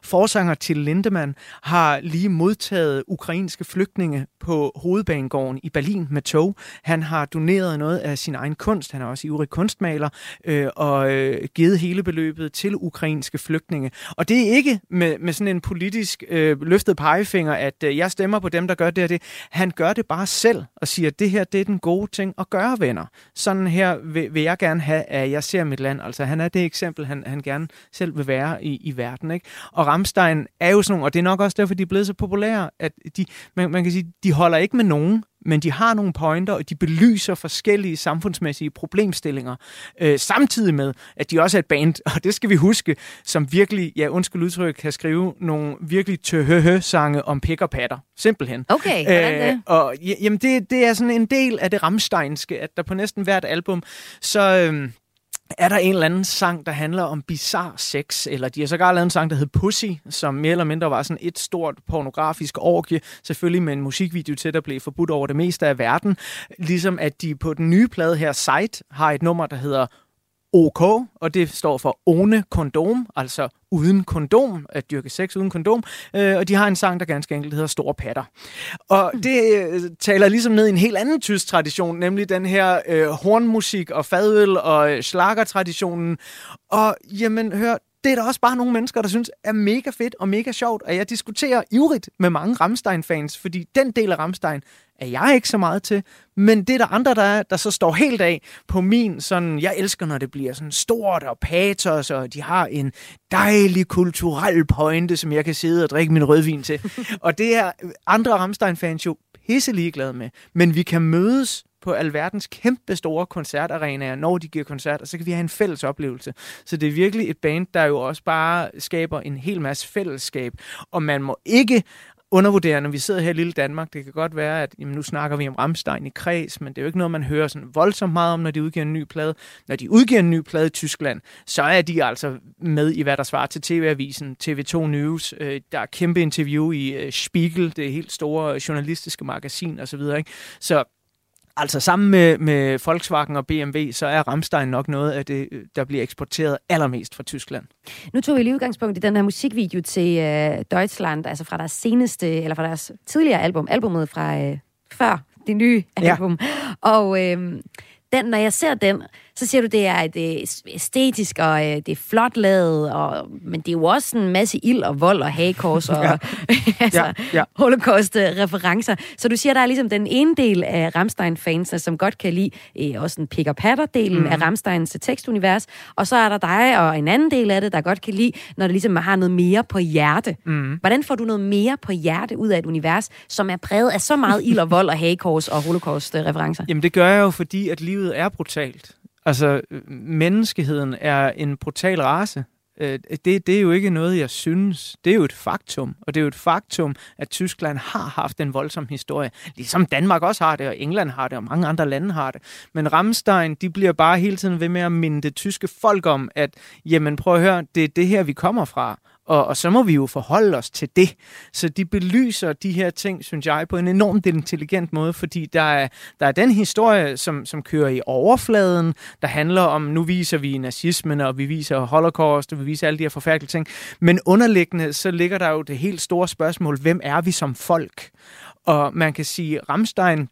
Forsanger til Lindemann har lige modtaget ukrainske flygtninge på hovedbanegården i Berlin med tog. Han har doneret noget af sin egen kunst. Han har også ivrig kunstmaler, øh, og øh, givet hele beløbet til ukrainske flygtninge. Og det er ikke med, med sådan en politisk øh, løftet pegefinger, at øh, jeg stemmer på dem, der gør det og det. Han gør det bare selv og siger, at det her det er den gode ting at gøre, venner. Sådan her vil, vil jeg gerne have, at jeg ser mit land. Altså han er det eksempel, han, han gerne selv vil være i, i verden. Ikke? Og Ramstein er jo sådan nogle, og det er nok også derfor, de er blevet så populære, at de, man, man kan sige, de holder ikke med nogen men de har nogle pointer, og de belyser forskellige samfundsmæssige problemstillinger, øh, samtidig med, at de også er et band, og det skal vi huske, som virkelig, ja undskyld udtryk, kan skrive nogle virkelig tøhøhø-sange om pik og patter. Simpelthen. Okay, hvordan det? Øh, og jamen, det, det er sådan en del af det ramsteinske, at der på næsten hvert album, så... Øh, er der en eller anden sang, der handler om bizarre sex, eller de har sågar lavet en sang, der hed Pussy, som mere eller mindre var sådan et stort pornografisk orgie, selvfølgelig med en musikvideo til, der blev forbudt over det meste af verden. Ligesom at de på den nye plade her, Sight, har et nummer, der hedder OK, og det står for One Kondom, altså uden kondom, at dyrke sex uden kondom, øh, og de har en sang, der ganske enkelt hedder Store Patter. Og hmm. det øh, taler ligesom ned i en helt anden tysk tradition, nemlig den her øh, hornmusik og fadøl og øh, slagertraditionen. Og jamen, hør, det er der også bare nogle mennesker, der synes er mega fedt og mega sjovt, og jeg diskuterer ivrigt med mange Ramstein-fans, fordi den del af Ramstein er jeg ikke så meget til, men det er der andre, der, er, der så står helt af på min sådan, jeg elsker, når det bliver sådan stort og patos, og de har en dejlig kulturel pointe, som jeg kan sidde og drikke min rødvin til. og det er andre Ramstein-fans jo pisse ligeglade med. Men vi kan mødes på alverdens kæmpe store koncertarenaer, når de giver koncerter, så kan vi have en fælles oplevelse. Så det er virkelig et band, der jo også bare skaber en hel masse fællesskab, og man må ikke undervurdere, når vi sidder her i lille Danmark. Det kan godt være, at jamen, nu snakker vi om Ramstein i kreds, men det er jo ikke noget, man hører sådan voldsomt meget om, når de udgiver en ny plade. Når de udgiver en ny plade i Tyskland, så er de altså med i, hvad der svarer til TV-avisen, TV2 News. Øh, der er kæmpe interview i øh, Spiegel, det helt store journalistiske magasin osv. Ikke? Så Altså sammen med, med Volkswagen og BMW, så er Ramstein nok noget af det, der bliver eksporteret allermest fra Tyskland. Nu tog vi lige udgangspunkt i den her musikvideo til øh, Deutschland, altså fra deres seneste, eller fra deres tidligere album, albumet fra øh, før det nye album. Ja. Og øh, den, når jeg ser den, så siger du, det er det æstetisk, og øh, det er flot lavet, og, men det er jo også en masse ild og vold og hagekors og ja. altså, ja. Ja. holocaust-referencer. Så du siger, der er ligesom den ene del af Ramstein-fansene, som godt kan lide øh, også en pick patter delen mm. af Ramsteins tekstunivers, og så er der dig og en anden del af det, der godt kan lide, når det ligesom har noget mere på hjerte. Mm. Hvordan får du noget mere på hjerte ud af et univers, som er præget af så meget ild og vold og hagekors og holocaust-referencer? Jamen det gør jeg jo, fordi at livet er brutalt. Altså, menneskeheden er en brutal race. Øh, det, det er jo ikke noget, jeg synes. Det er jo et faktum. Og det er jo et faktum, at Tyskland har haft en voldsom historie. Ligesom Danmark også har det, og England har det, og mange andre lande har det. Men Ramstein, de bliver bare hele tiden ved med at minde det tyske folk om, at jamen prøv at høre, det er det her, vi kommer fra. Og, og så må vi jo forholde os til det. Så de belyser de her ting, synes jeg, på en enormt intelligent måde, fordi der er, der er den historie, som, som kører i overfladen, der handler om, nu viser vi nazismen, og vi viser holocaust, og vi viser alle de her forfærdelige ting. Men underliggende, så ligger der jo det helt store spørgsmål, hvem er vi som folk? Og man kan sige, Ramstein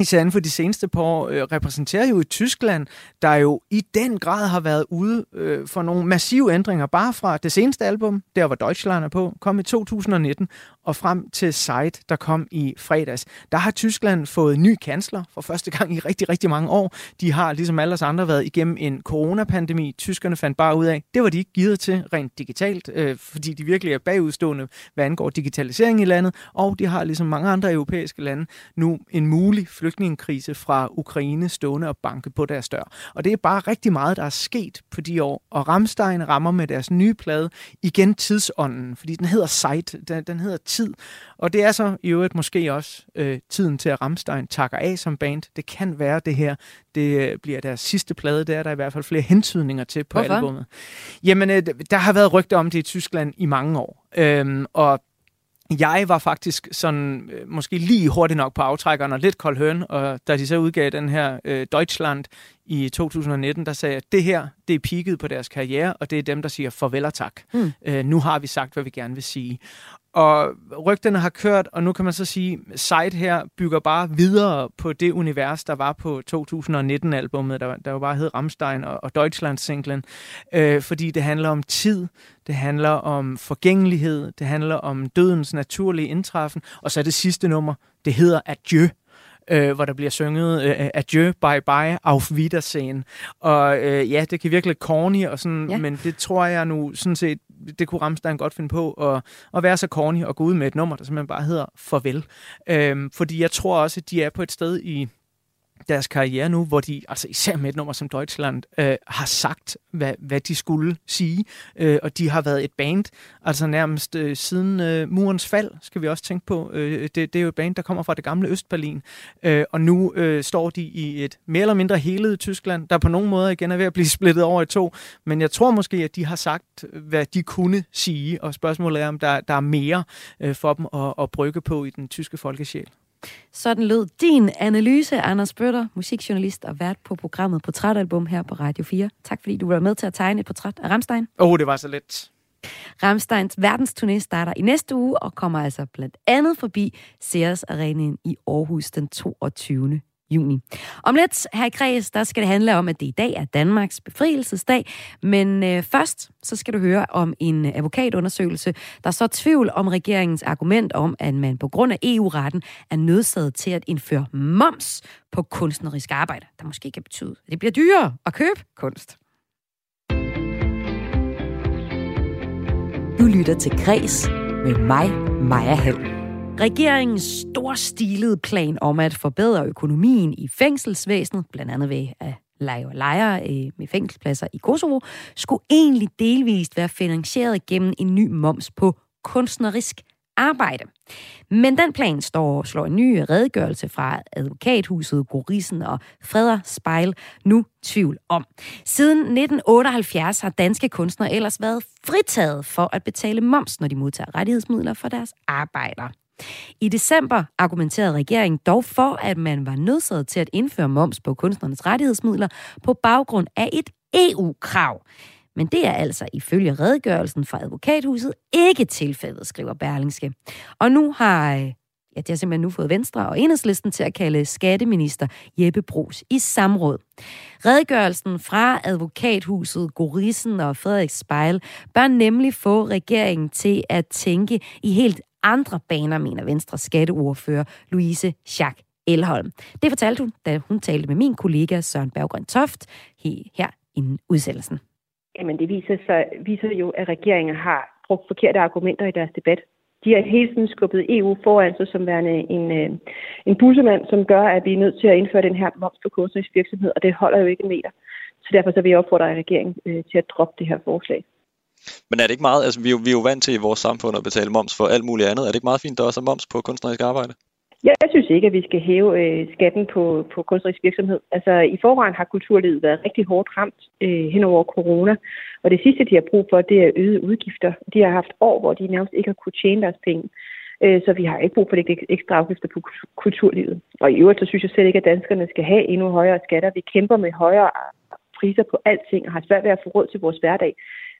især inden for de seneste par år, øh, repræsenterer jo i Tyskland, der jo i den grad har været ude øh, for nogle massive ændringer, bare fra det seneste album, der var Deutschland er på, kom i 2019, og frem til Zeit, der kom i fredags. Der har Tyskland fået ny kansler for første gang i rigtig, rigtig mange år. De har, ligesom alle os andre, været igennem en coronapandemi. Tyskerne fandt bare ud af, det var de ikke givet til rent digitalt, øh, fordi de virkelig er bagudstående, hvad angår digitalisering i landet, og de har, ligesom mange andre europæiske lande, nu en mulig flygtningekrise fra Ukraine stående og banke på deres dør. Og det er bare rigtig meget, der er sket på de år. Og Ramstein rammer med deres nye plade igen tidsånden, fordi den hedder Zeit, den, den hedder tid. Og det er så i øvrigt måske også øh, tiden til, at Ramstein takker af som band. Det kan være det her, det øh, bliver deres sidste plade. Det er der i hvert fald flere hentydninger til på Hvorfor? albumet. Jamen, øh, der har været rygter om det i Tyskland i mange år. Øhm, og jeg var faktisk sådan, øh, måske lige hurtigt nok på aftrækkeren og lidt kold høn, og da de så udgav den her øh, Deutschland i 2019, der sagde jeg, at det her, det er peaket på deres karriere, og det er dem, der siger farvel og tak. Mm. Øh, nu har vi sagt, hvad vi gerne vil sige. Og rygterne har kørt, og nu kan man så sige, Side her bygger bare videre på det univers, der var på 2019-albummet, der, der jo bare hed Ramstein og, og Deutschland-singlen. Øh, fordi det handler om tid, det handler om forgængelighed, det handler om dødens naturlige indtræffen, og så er det sidste nummer, det hedder Adieu øh, hvor der bliver synget øh, adieu, bye bye, auf Wiedersehen. Og øh, ja, det kan virke lidt corny, og sådan, ja. men det tror jeg nu sådan set, det kunne Ramstein godt finde på, at, at være så corny og gå ud med et nummer, der simpelthen bare hedder farvel. Øh, fordi jeg tror også, at de er på et sted i deres karriere nu, hvor de, altså især med et nummer som Deutschland, øh, har sagt, hvad, hvad de skulle sige, øh, og de har været et band, altså nærmest øh, siden øh, murens fald, skal vi også tænke på. Øh, det, det er jo et band, der kommer fra det gamle Østberlin, øh, og nu øh, står de i et mere eller mindre helet Tyskland, der på nogen måder igen er ved at blive splittet over i to, men jeg tror måske, at de har sagt, hvad de kunne sige, og spørgsmålet er, om der, der er mere øh, for dem at, at brygge på i den tyske folkesjæl. Sådan lød din analyse, Anders Bøtter, musikjournalist og vært på programmet Portrætalbum her på Radio 4. Tak fordi du var med til at tegne et portræt af Ramstein. Åh, oh, det var så let. Ramsteins verdensturné starter i næste uge og kommer altså blandt andet forbi Ceres Arenaen i Aarhus den 22 juni. Om lidt her i Kreds, der skal det handle om, at det i dag er Danmarks befrielsesdag, men øh, først så skal du høre om en advokatundersøgelse, der så tvivl om regeringens argument om, at man på grund af EU-retten er nødsaget til at indføre moms på kunstnerisk arbejde, der måske kan betyde, at det bliver dyrere at købe kunst. Du lytter til Græs med mig, Maja Helm. Regeringens storstilede plan om at forbedre økonomien i fængselsvæsenet, blandt andet ved at lege og lejre øh, med fængselspladser i Kosovo, skulle egentlig delvist være finansieret gennem en ny moms på kunstnerisk arbejde. Men den plan står, slår en ny redegørelse fra advokathuset Gorisen og Freder Spejl nu tvivl om. Siden 1978 har danske kunstnere ellers været fritaget for at betale moms, når de modtager rettighedsmidler for deres arbejder. I december argumenterede regeringen dog for, at man var nødsaget til at indføre moms på kunstnernes rettighedsmidler på baggrund af et EU-krav. Men det er altså ifølge redegørelsen fra advokathuset ikke tilfældet, skriver Berlingske. Og nu har øh, Ja, det har simpelthen nu fået Venstre og Enhedslisten til at kalde skatteminister Jeppe Brugs i samråd. Redegørelsen fra advokathuset Gorissen og Frederik Spejl bør nemlig få regeringen til at tænke i helt andre baner, mener Venstre skatteordfører Louise Schack Elholm. Det fortalte hun, da hun talte med min kollega Søren Berggren Toft her inden udsendelsen. Jamen det viser, sig, viser jo, at regeringen har brugt forkerte argumenter i deres debat. De har hele tiden skubbet EU foran sig som værende en, øh, en bussemand, som gør, at vi er nødt til at indføre den her moms på kunstnerisk virksomhed, og det holder jo ikke en meter. Så derfor så vil jeg opfordre regeringen øh, til at droppe det her forslag. Men er det ikke meget, altså vi er, jo, vi er jo vant til i vores samfund at betale moms for alt muligt andet. Er det ikke meget fint, der også er moms på kunstnerisk arbejde? Jeg synes ikke, at vi skal hæve øh, skatten på, på kunstnerisk virksomhed. Altså i forvejen har kulturlivet været rigtig hårdt ramt øh, hen over corona, og det sidste, de har brug for, det er øgede udgifter. De har haft år, hvor de nærmest ikke har kunne tjene deres penge. Øh, så vi har ikke brug for det ekstra afgifter på kulturlivet. Og i øvrigt, så synes jeg selv ikke, at danskerne skal have endnu højere skatter. Vi kæmper med højere priser på alting og har svært ved at få råd til vores hverdag.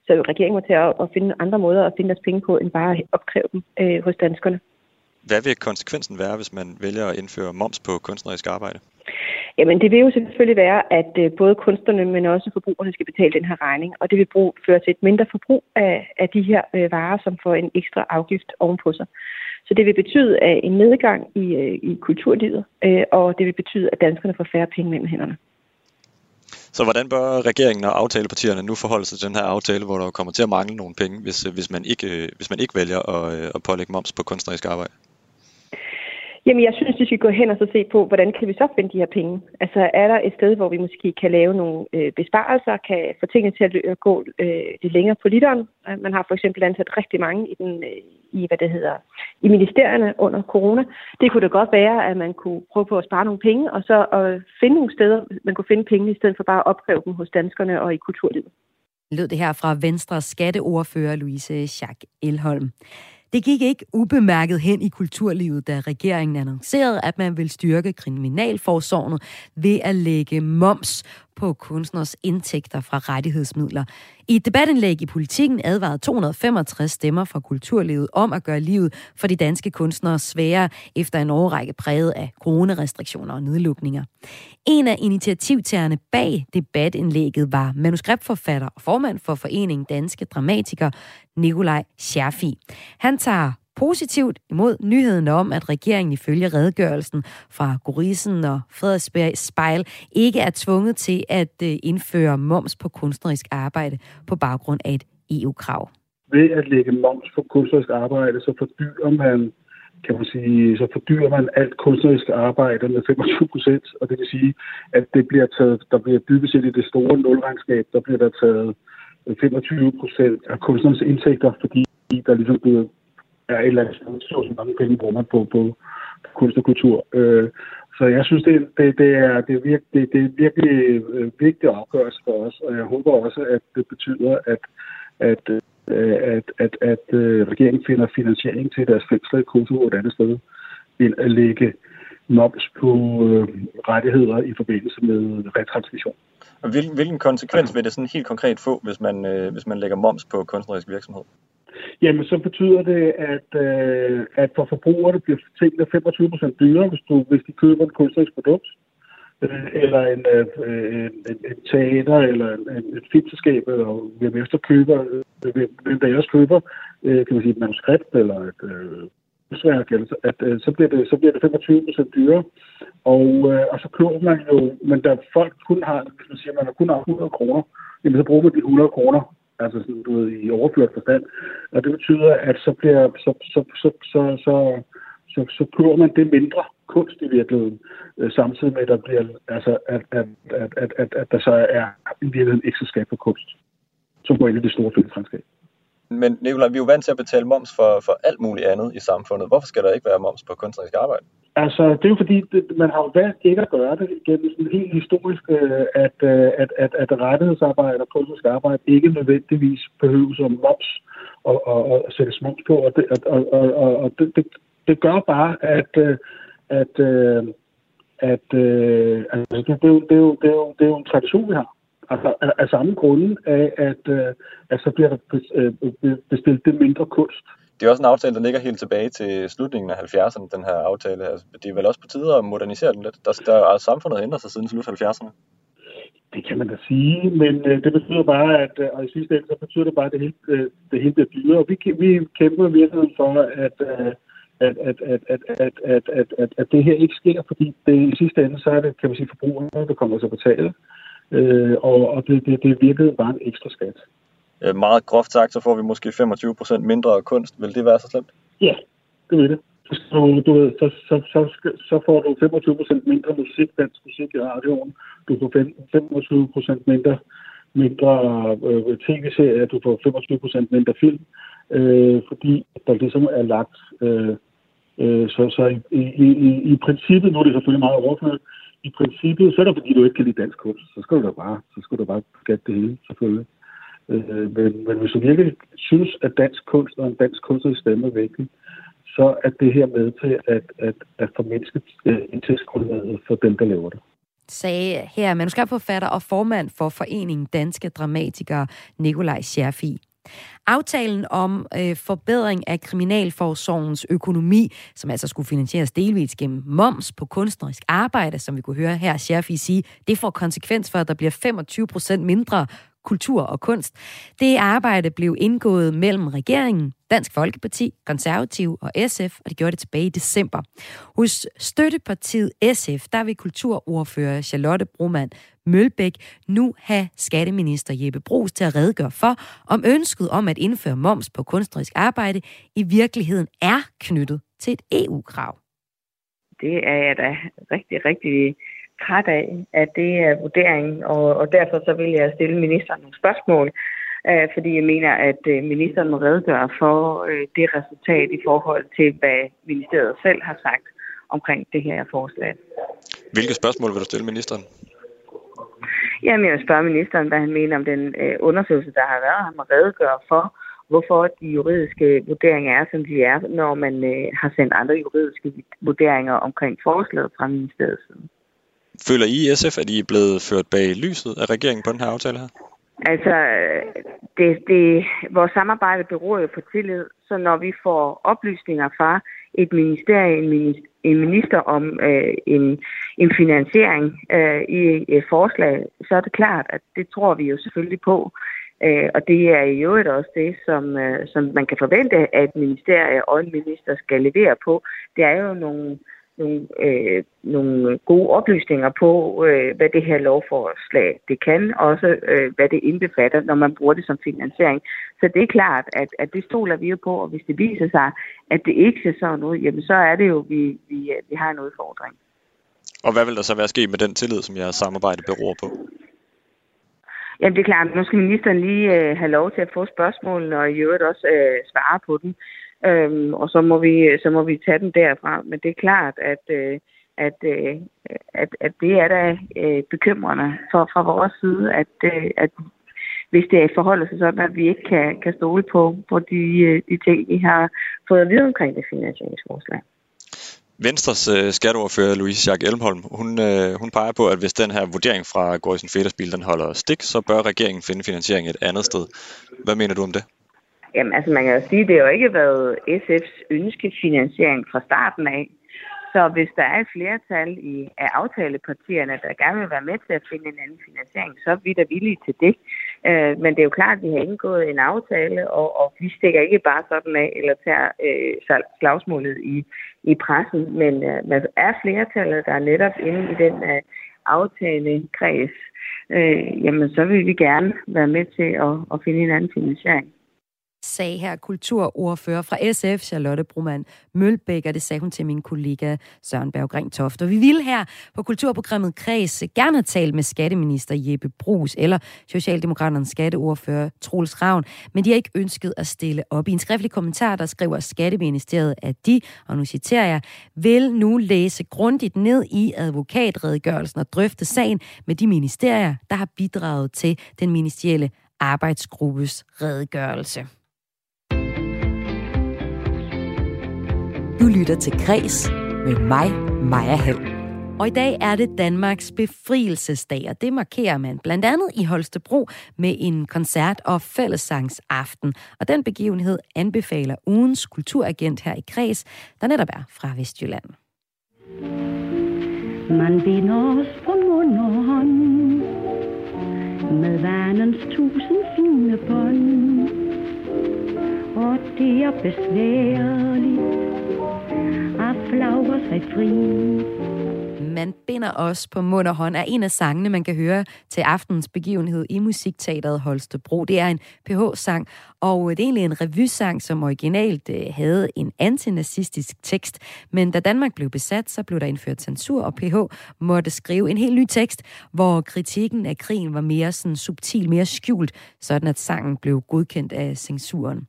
Så regeringen må til at, at finde andre måder at finde deres penge på, end bare at opkræve dem øh, hos danskerne. Hvad vil konsekvensen være, hvis man vælger at indføre moms på kunstnerisk arbejde? Jamen, det vil jo selvfølgelig være, at øh, både kunstnerne, men også forbrugerne skal betale den her regning, og det vil bruge, føre til et mindre forbrug af, af de her øh, varer, som får en ekstra afgift ovenpå sig. Så det vil betyde en nedgang i, øh, i kulturlivet, øh, og det vil betyde, at danskerne får færre penge mellem hænderne. Så hvordan bør regeringen og aftalepartierne nu forholde sig til den her aftale, hvor der kommer til at mangle nogle penge, hvis, øh, hvis, man, ikke, øh, hvis man ikke vælger at, øh, at pålægge moms på kunstnerisk arbejde? Jamen, jeg synes, vi skal gå hen og så se på, hvordan kan vi så finde de her penge? Altså, er der et sted, hvor vi måske kan lave nogle øh, besparelser, kan få tingene til at gå øh, lidt længere på literen? Man har for eksempel ansat rigtig mange i, den, øh, i, hvad det hedder, i ministerierne under corona. Det kunne da godt være, at man kunne prøve på at spare nogle penge, og så at finde nogle steder, man kunne finde penge, i stedet for bare at opkræve dem hos danskerne og i kulturlivet. Lød det her fra Venstres skatteordfører Louise Schack Elholm. Det gik ikke ubemærket hen i kulturlivet, da regeringen annoncerede, at man vil styrke kriminalforsorgen ved at lægge moms på kunstners indtægter fra rettighedsmidler. I et debatindlæg i politikken advarede 265 stemmer fra kulturlivet om at gøre livet for de danske kunstnere sværere efter en årrække præget af coronarestriktioner og nedlukninger. En af initiativtagerne bag debatindlægget var manuskriptforfatter og formand for Foreningen Danske Dramatikere, Nikolaj Scherfi. Han tager positivt imod nyheden om, at regeringen ifølge redegørelsen fra Gorisen og Frederiksberg Spejl ikke er tvunget til at øh, indføre moms på kunstnerisk arbejde på baggrund af et EU-krav. Ved at lægge moms på kunstnerisk arbejde, så fordyrer man kan man sige, så fordyrer man alt kunstnerisk arbejde med 25 procent, og det vil sige, at det bliver taget, der bliver dybest set i det store nulregnskab, der bliver der taget 25 procent af kunstnernes indtægter, fordi der ligesom bliver er et eller andet sted, så mange penge bruger man på, på, på kunst og kultur. Øh, så jeg synes, det, det, det, er, det, er, virke, det, det er virkelig øh, vigtigt afgørelse for os, og jeg håber også, at det betyder, at, at, øh, at, at, at øh, regeringen finder finansiering til deres fængsler i Kosovo et andet sted, end at lægge moms på øh, rettigheder i forbindelse med retransmission. Hvilken, hvilken konsekvens vil det sådan helt konkret få, hvis man, øh, hvis man lægger moms på kunstnerisk virksomhed? Jamen, så betyder det, at, øh, at for forbrugerne bliver tingene 25 procent dyrere, hvis, du, hvis de køber et kunstnerisk produkt, øh, eller en, øh, en, en, en teater, eller en, en, et filmselskab, eller hvem efter køber, øh, hvem der også køber, øh, kan man sige, et manuskript, eller et øh, kunstværk, eller, at, øh, så, bliver det, så bliver det 25 procent dyrere. Og, øh, og så køber man jo, men da folk kun har, kan man siger, man har kun har 100 kroner, jamen så bruger man de 100 kroner altså sådan, du ved, i overført forstand. Og det betyder, at så bliver, så, så, så, så, så, så, så kører man det mindre kunst i virkeligheden, øh, samtidig med, at der bliver, altså, at, at, at, at, at, at der så er i virkeligheden så skab for kunst, som går ind i det store fællesskab. Men Nicolaj, vi er jo vant til at betale moms for, for alt muligt andet i samfundet. Hvorfor skal der ikke være moms på kunstnerisk arbejde? Altså, det er jo fordi, det, man har valgt ikke at gøre det gennem sådan helt historisk, øh, at, øh, at, at, at rettighedsarbejde og kunstnerisk arbejde ikke nødvendigvis behøves som moms og, og, og sættes moms på. Og det, og, og, og, og det, det, det gør bare, at, øh, at, at, at altså, det, det, er jo, det, er jo, det, er jo, det er jo en tradition, vi har. Altså af, af samme grunde af, at, at så bliver der bestilt det mindre kunst det er også en aftale, der ligger helt tilbage til slutningen af 70'erne, den her aftale. Altså, det er vel også på tide at modernisere den lidt. Der, der er samfundet ændret sig siden slut 70'erne. Det kan man da sige, men øh, det betyder bare, at øh, og i sidste ende, så betyder det bare, at det hele, øh, det hele bliver dyrere. Og vi, vi kæmper virkelig for, at, øh, at, at, at, at, at, at, at, at, at det her ikke sker, fordi det, i sidste ende, så er det, kan man sige, forbrugerne, der kommer til at betale. Øh, og og det, det, det virkede bare en ekstra skat. Øh, meget groft sagt, så får vi måske 25% mindre kunst. Vil det være så slemt? Ja, det vil det. Så, du ved, så, så, så, så får du 25% mindre musik, dansk musik i radioen. Du får 25% mindre, mindre øh, tv-serier. Du får 25% mindre film. Øh, fordi der ligesom er lagt... Øh, øh, så så i, i, i, i princippet, nu er det selvfølgelig meget overført, i princippet, så er det fordi, du ikke kan lide dansk kunst. Så skal du da bare, så skal du bare skatte det hele, selvfølgelig. Øh, men, men hvis du virkelig synes, at dansk kunst og en dansk kunstnerisk stemme er vigtig, så er det her med til at, at, at formindske øh, indtægtsgrundlaget for dem, der laver det sagde her manuskriptforfatter og formand for Foreningen Danske Dramatikere, Nikolaj Scherfi. Aftalen om øh, forbedring af Kriminalforsorgens økonomi, som altså skulle finansieres delvis gennem moms på kunstnerisk arbejde, som vi kunne høre her Scherfi sige, det får konsekvens for, at der bliver 25 procent mindre kultur og kunst. Det arbejde blev indgået mellem regeringen, Dansk Folkeparti, Konservativ og SF, og det gjorde det tilbage i december. Hos støttepartiet SF, der vil kulturordfører Charlotte Broman Mølbæk nu have skatteminister Jeppe Brugs til at redegøre for, om ønsket om at indføre moms på kunstnerisk arbejde i virkeligheden er knyttet til et EU-krav. Det er jeg da rigtig, rigtig træt af, at det er vurderingen, og, og derfor så vil jeg stille ministeren nogle spørgsmål, øh, fordi jeg mener, at øh, ministeren må redegøre for øh, det resultat i forhold til, hvad ministeriet selv har sagt omkring det her forslag. Hvilke spørgsmål vil du stille ministeren? Jamen, jeg vil spørge ministeren, hvad han mener om den øh, undersøgelse, der har været. Han må redegøre for, hvorfor de juridiske vurderinger er, som de er, når man øh, har sendt andre juridiske vurderinger omkring forslaget fra ministeriets side. Føler I i SF, at I er blevet ført bag lyset af regeringen på den her aftale her? Altså, det, det, vores samarbejde beror jo på tillid, så når vi får oplysninger fra et ministerie, en minister om øh, en, en finansiering øh, i et forslag, så er det klart, at det tror vi jo selvfølgelig på. Øh, og det er i øvrigt også det, som, øh, som man kan forvente, at ministerie og en minister skal levere på. Det er jo nogle nogle, øh, nogle gode oplysninger på, øh, hvad det her lovforslag det kan, også øh, hvad det indbefatter, når man bruger det som finansiering. Så det er klart, at, at det stoler vi jo på, og hvis det viser sig, at det ikke ser sådan ud, jamen så er det jo, vi, vi, vi har en udfordring. Og hvad vil der så være sket med den tillid, som jeres samarbejde beror på? Jamen det er klart, nu skal ministeren lige øh, have lov til at få spørgsmålene, og i øvrigt også øh, svare på dem. Øhm, og så må, vi, så må vi tage den derfra. Men det er klart, at, øh, at, øh, at, at det er da øh, bekymrende for, fra vores side, at, øh, at hvis det forholder sig sådan, at vi ikke kan, kan stole på, på de, øh, de ting, vi har fået at vide omkring det finansieringsforslag. Venstres øh, skatteordfører Louise Jacques Elmholm, hun, øh, hun peger på, at hvis den her vurdering fra Gorisen Federsbil, den holder stik, så bør regeringen finde finansiering et andet sted. Hvad mener du om det? Jamen, altså man kan jo sige, at det har jo ikke været SF's ønskefinansiering fra starten af. Så hvis der er et flertal i, af aftalepartierne, der gerne vil være med til at finde en anden finansiering, så er vi da villige til det. Øh, men det er jo klart, at vi har indgået en aftale, og, og vi stikker ikke bare sådan af eller tager øh, slagsmålet i, i pressen. Men øh, man er flertallet, der er netop inde i den øh, aftalekreds, øh, jamen så vil vi gerne være med til at, at finde en anden finansiering sagde her kulturordfører fra SF, Charlotte Brumann Mølbæk, og det sagde hun til min kollega Søren Berggring Toft. Og vi ville her på kulturprogrammet Kreds gerne have talt med skatteminister Jeppe Brugs eller Socialdemokraternes skatteordfører Troels Ravn, men de har ikke ønsket at stille op. I en skriftlig kommentar, der skriver Skatteministeriet, at de, og nu citerer jeg, vil nu læse grundigt ned i advokatredegørelsen og drøfte sagen med de ministerier, der har bidraget til den ministerielle arbejdsgruppes redegørelse. Du lytter til Græs med mig, Maja Hall. Og i dag er det Danmarks befrielsesdag, og det markerer man blandt andet i Holstebro med en koncert- og fællessangsaften. Og den begivenhed anbefaler ugens kulturagent her i Kreds, der netop er fra Vestjylland. Man binder os på mund og hånd med vandens tusind fine bånd. Og det er besværligt at sig fri. Man binder os på mund og hånd er en af sangene, man kan høre til aftens begivenhed i Musikteateret Holstebro. Det er en PH-sang, og øh, det er egentlig en revysang, som originalt øh, havde en antinazistisk tekst. Men da Danmark blev besat, så blev der indført censur, og PH måtte skrive en helt ny tekst, hvor kritikken af krigen var mere sådan subtil, mere skjult, sådan at sangen blev godkendt af censuren.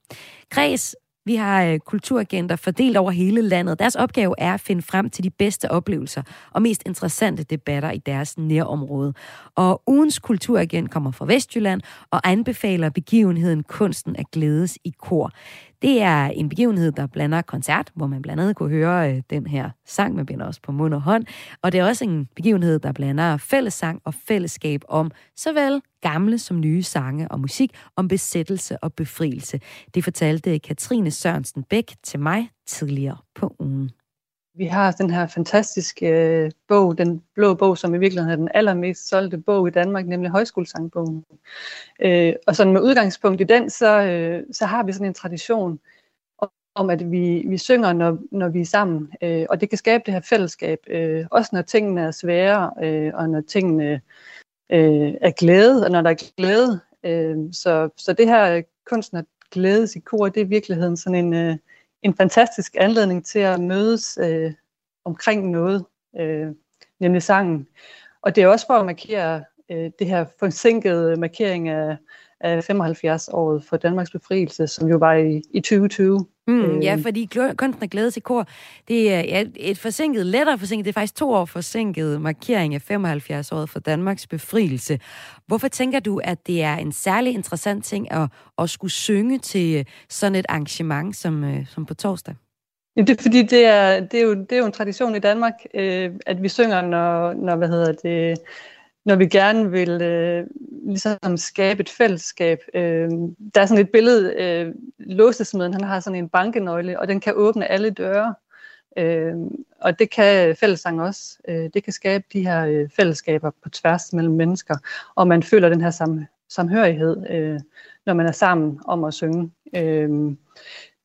Græs vi har øh, kulturagenter fordelt over hele landet. Deres opgave er at finde frem til de bedste oplevelser og mest interessante debatter i deres nærområde. Og ugens kulturagent kommer fra Vestjylland og anbefaler begivenheden Kunsten at glædes i kor. Det er en begivenhed, der blander koncert, hvor man blandt andet kunne høre øh, den her sang med binder os på mund og hånd. Og det er også en begivenhed, der blander fællessang og fællesskab om såvel gamle som nye sange og musik om besættelse og befrielse. Det fortalte Katrine Sørensen Bæk til mig tidligere på ugen. Vi har den her fantastiske øh, bog, den blå bog, som i virkeligheden er den allermest solgte bog i Danmark, nemlig højskolesangbogen. Øh, og sådan med udgangspunkt i den, så, øh, så har vi sådan en tradition om, at vi, vi synger, når, når vi er sammen. Øh, og det kan skabe det her fællesskab, øh, også når tingene er svære, øh, og når tingene øh, er glæde, og når der er glæde. Øh, så, så det her kunsten at glædes i kor, det er i virkeligheden sådan en... Øh, en fantastisk anledning til at mødes øh, omkring noget, øh, nemlig sangen. Og det er også for at markere øh, det her forsinkede markering af, af 75-året for Danmarks befrielse, som jo var i, i 2020. Mm, ja, fordi kunsten er glæde til kor, det er ja, et forsinket, lettere forsinket, det er faktisk to år forsinket markering af 75-året for Danmarks befrielse. Hvorfor tænker du, at det er en særlig interessant ting at, at skulle synge til sådan et arrangement som, øh, som på torsdag? Ja, det er fordi, det er, det, er jo, det er jo en tradition i Danmark, øh, at vi synger, når, når hvad hedder det, når vi gerne vil øh, ligesom skabe et fællesskab. Øh, der er sådan et billede, øh, låsesmeden, han har sådan en bankenøgle, og den kan åbne alle døre. Øh, og det kan fællesang også. Øh, det kan skabe de her øh, fællesskaber på tværs mellem mennesker, og man føler den her sam, samhørighed, øh, når man er sammen om at synge. Øh,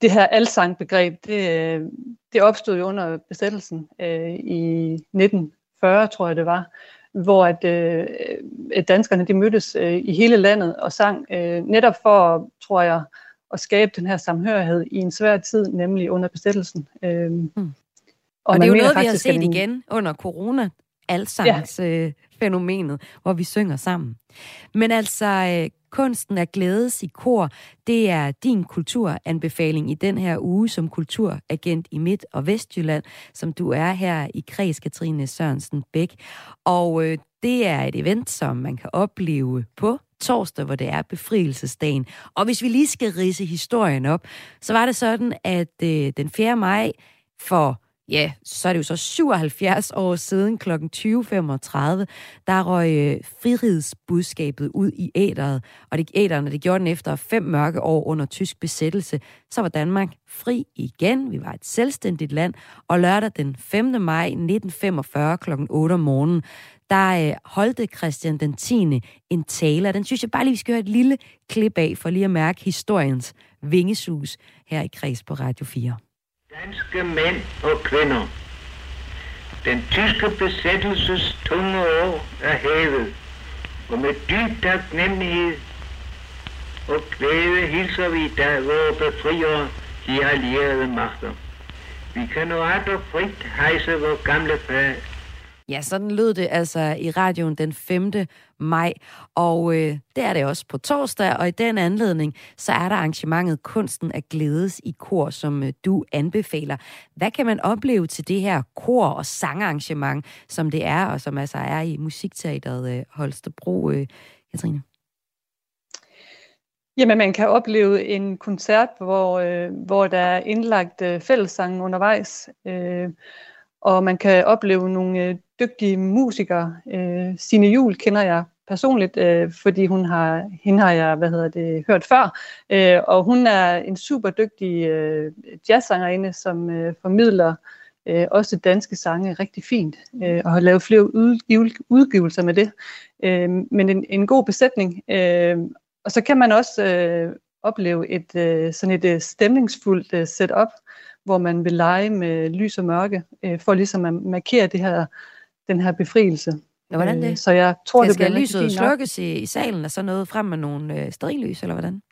det her alsangbegreb, det, øh, det opstod jo under besættelsen øh, i 1940, tror jeg det var, hvor at, øh, danskerne de mødtes øh, i hele landet og sang øh, netop for, tror jeg, at skabe den her samhørighed i en svær tid, nemlig under besættelsen. Øh, mm. Og, og det er jo noget, vi har set en... igen under corona, alsangs ja. øh, fænomenet, hvor vi synger sammen. Men altså, øh, kunsten at glædes i kor, det er din kulturanbefaling i den her uge som kulturagent i Midt- og Vestjylland, som du er her i Kreds Katrine Sørensen Bæk. Og øh, det er et event, som man kan opleve på torsdag, hvor det er befrielsesdagen. Og hvis vi lige skal rise historien op, så var det sådan, at øh, den 4. maj for ja, så er det jo så 77 år siden kl. 20.35, der røg øh, ud i æderet. Og det æderne, det gjorde den efter fem mørke år under tysk besættelse. Så var Danmark fri igen. Vi var et selvstændigt land. Og lørdag den 5. maj 1945 kl. 8 om morgenen, der øh, holdte Christian den 10. en taler. Den synes jeg bare lige, vi skal høre et lille klip af, for lige at mærke historiens vingesus her i Kreds på Radio 4. Danske mænd og kvinder. Den tyske besættelses tunge år er hævet, og med dyb taknemmelighed og glæde hilser vi i dag vores befriere, de allierede magter. Vi kan nu ret frit hejse vores gamle flag. Ja, sådan lød det altså i radioen den 5. maj, og øh, det er det også på torsdag, og i den anledning, så er der arrangementet Kunsten at glædes i kor, som øh, du anbefaler. Hvad kan man opleve til det her kor- og sangarrangement, som det er, og som altså er i Musikteateret øh, Holstebro, øh, Katrine? Jamen, man kan opleve en koncert, hvor, øh, hvor der er indlagt øh, fællessang undervejs, øh, og man kan opleve nogle øh, dygtige musikere. Øh, Sine Jul kender jeg personligt, øh, fordi hun har, hende har jeg hvad hedder det, hørt før, øh, og hun er en super dygtig øh, jazzsangerinde, som øh, formidler øh, også danske sange rigtig fint, øh, og har lavet flere udgivelser med det. Øh, men en, en god besætning, øh, og så kan man også øh, opleve et øh, sådan et øh, stemningsfuldt øh, setup, hvor man vil lege med lys og mørke, øh, for ligesom at markere det her, den her befrielse. Ja, hvordan Øh, det? så jeg tror, skal, det bliver skal lyset fint slukkes i, i salen, og så noget frem med nogle øh, sterinlys, eller hvordan?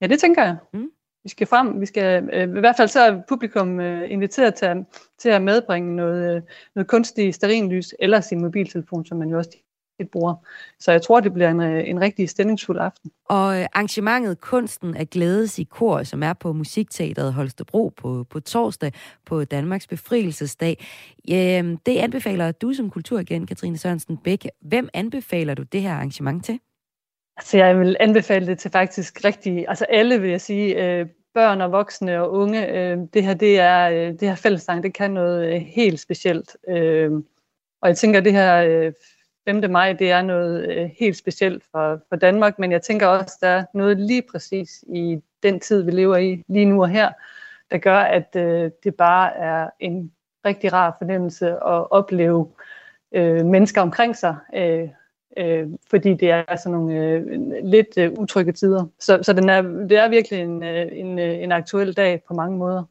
Ja, det tænker jeg. Mm. Vi skal frem, vi skal, øh, i hvert fald så er publikum øh, inviteret til, at- til at medbringe noget, øh, noget kunstig sterinlys, eller sin mobiltelefon, som man jo også tit bruger. Så jeg tror, det bliver en, øh, en rigtig stemningsfuld aften. Og øh, arrangementet Kunsten at glædes i kor, som er på Musikteateret Holstebro på, på torsdag på Danmarks Befrielsesdag, øh, det anbefaler du som kulturagent, Katrine Sørensen Bæk. Hvem anbefaler du det her arrangement til? Altså, jeg vil anbefale det til faktisk rigtig, altså alle vil jeg sige, øh, børn og voksne og unge. Øh, det her, det er, øh, det her fællessang, det kan noget øh, helt specielt. Øh, og jeg tænker, det her øh, 5. maj, det er noget øh, helt specielt for, for Danmark, men jeg tænker også, der er noget lige præcis i den tid, vi lever i lige nu og her, der gør, at øh, det bare er en rigtig rar fornemmelse at opleve øh, mennesker omkring sig, øh, øh, fordi det er sådan nogle øh, lidt øh, utrygge tider. Så, så den er, det er virkelig en, øh, en, øh, en aktuel dag på mange måder.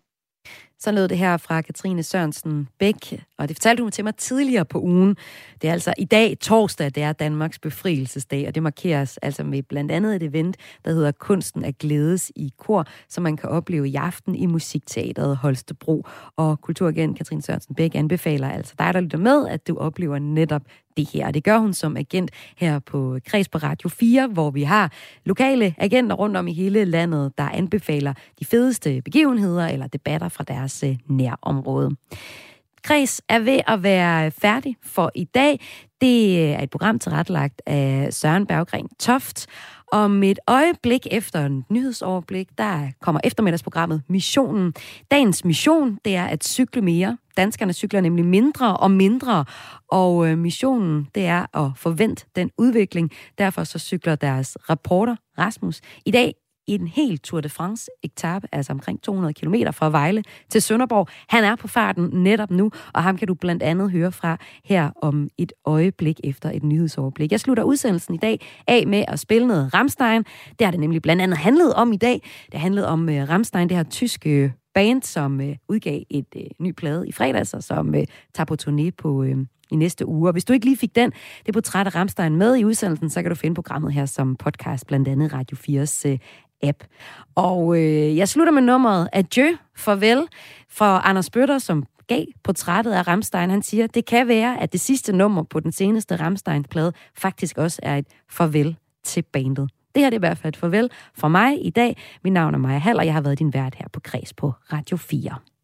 Så lød det her fra Katrine Sørensen Bæk, og det fortalte hun til mig tidligere på ugen. Det er altså i dag, torsdag, det er Danmarks befrielsesdag, og det markeres altså med blandt andet et event, der hedder Kunsten at glædes i kor, som man kan opleve i aften i Musikteateret Holstebro. Og kulturagent Katrine Sørensen Bæk anbefaler altså dig, der lytter med, at du oplever netop det her. Og det gør hun som agent her på Kreds på Radio 4, hvor vi har lokale agenter rundt om i hele landet, der anbefaler de fedeste begivenheder eller debatter fra deres øh, nærområde. Kreds er ved at være færdig for i dag. Det øh, er et program tilrettelagt af Søren Berggren Toft. Om et øjeblik efter en nyhedsoverblik, der kommer eftermiddagsprogrammet Missionen. Dagens mission, det er at cykle mere. Danskerne cykler nemlig mindre og mindre, og øh, missionen, det er at forvente den udvikling. Derfor så cykler deres rapporter Rasmus i dag i en helt Tour de France etape, altså omkring 200 km fra Vejle til Sønderborg. Han er på farten netop nu, og ham kan du blandt andet høre fra her om et øjeblik efter et nyhedsoverblik. Jeg slutter udsendelsen i dag af med at spille noget Ramstein. Det har det nemlig blandt andet handlet om i dag. Det handlede om øh, Ramstein, det her tyske øh, band, som øh, udgav et øh, ny plade i fredags, og som øh, tager på turné på... øh, i næste uge. Og hvis du ikke lige fik den, det portræt af Ramstein med i udsendelsen, så kan du finde programmet her som podcast, blandt andet Radio 4's øh, app. Og øh, jeg slutter med nummeret Adieu, farvel, fra Anders Bøtter, som gav portrættet af Ramstein. Han siger, det kan være, at det sidste nummer på den seneste Ramstein-plade faktisk også er et farvel til bandet. Det her det er i hvert fald et farvel fra mig i dag. Mit navn er Maja Hall, og jeg har været din vært her på Kreds på Radio 4.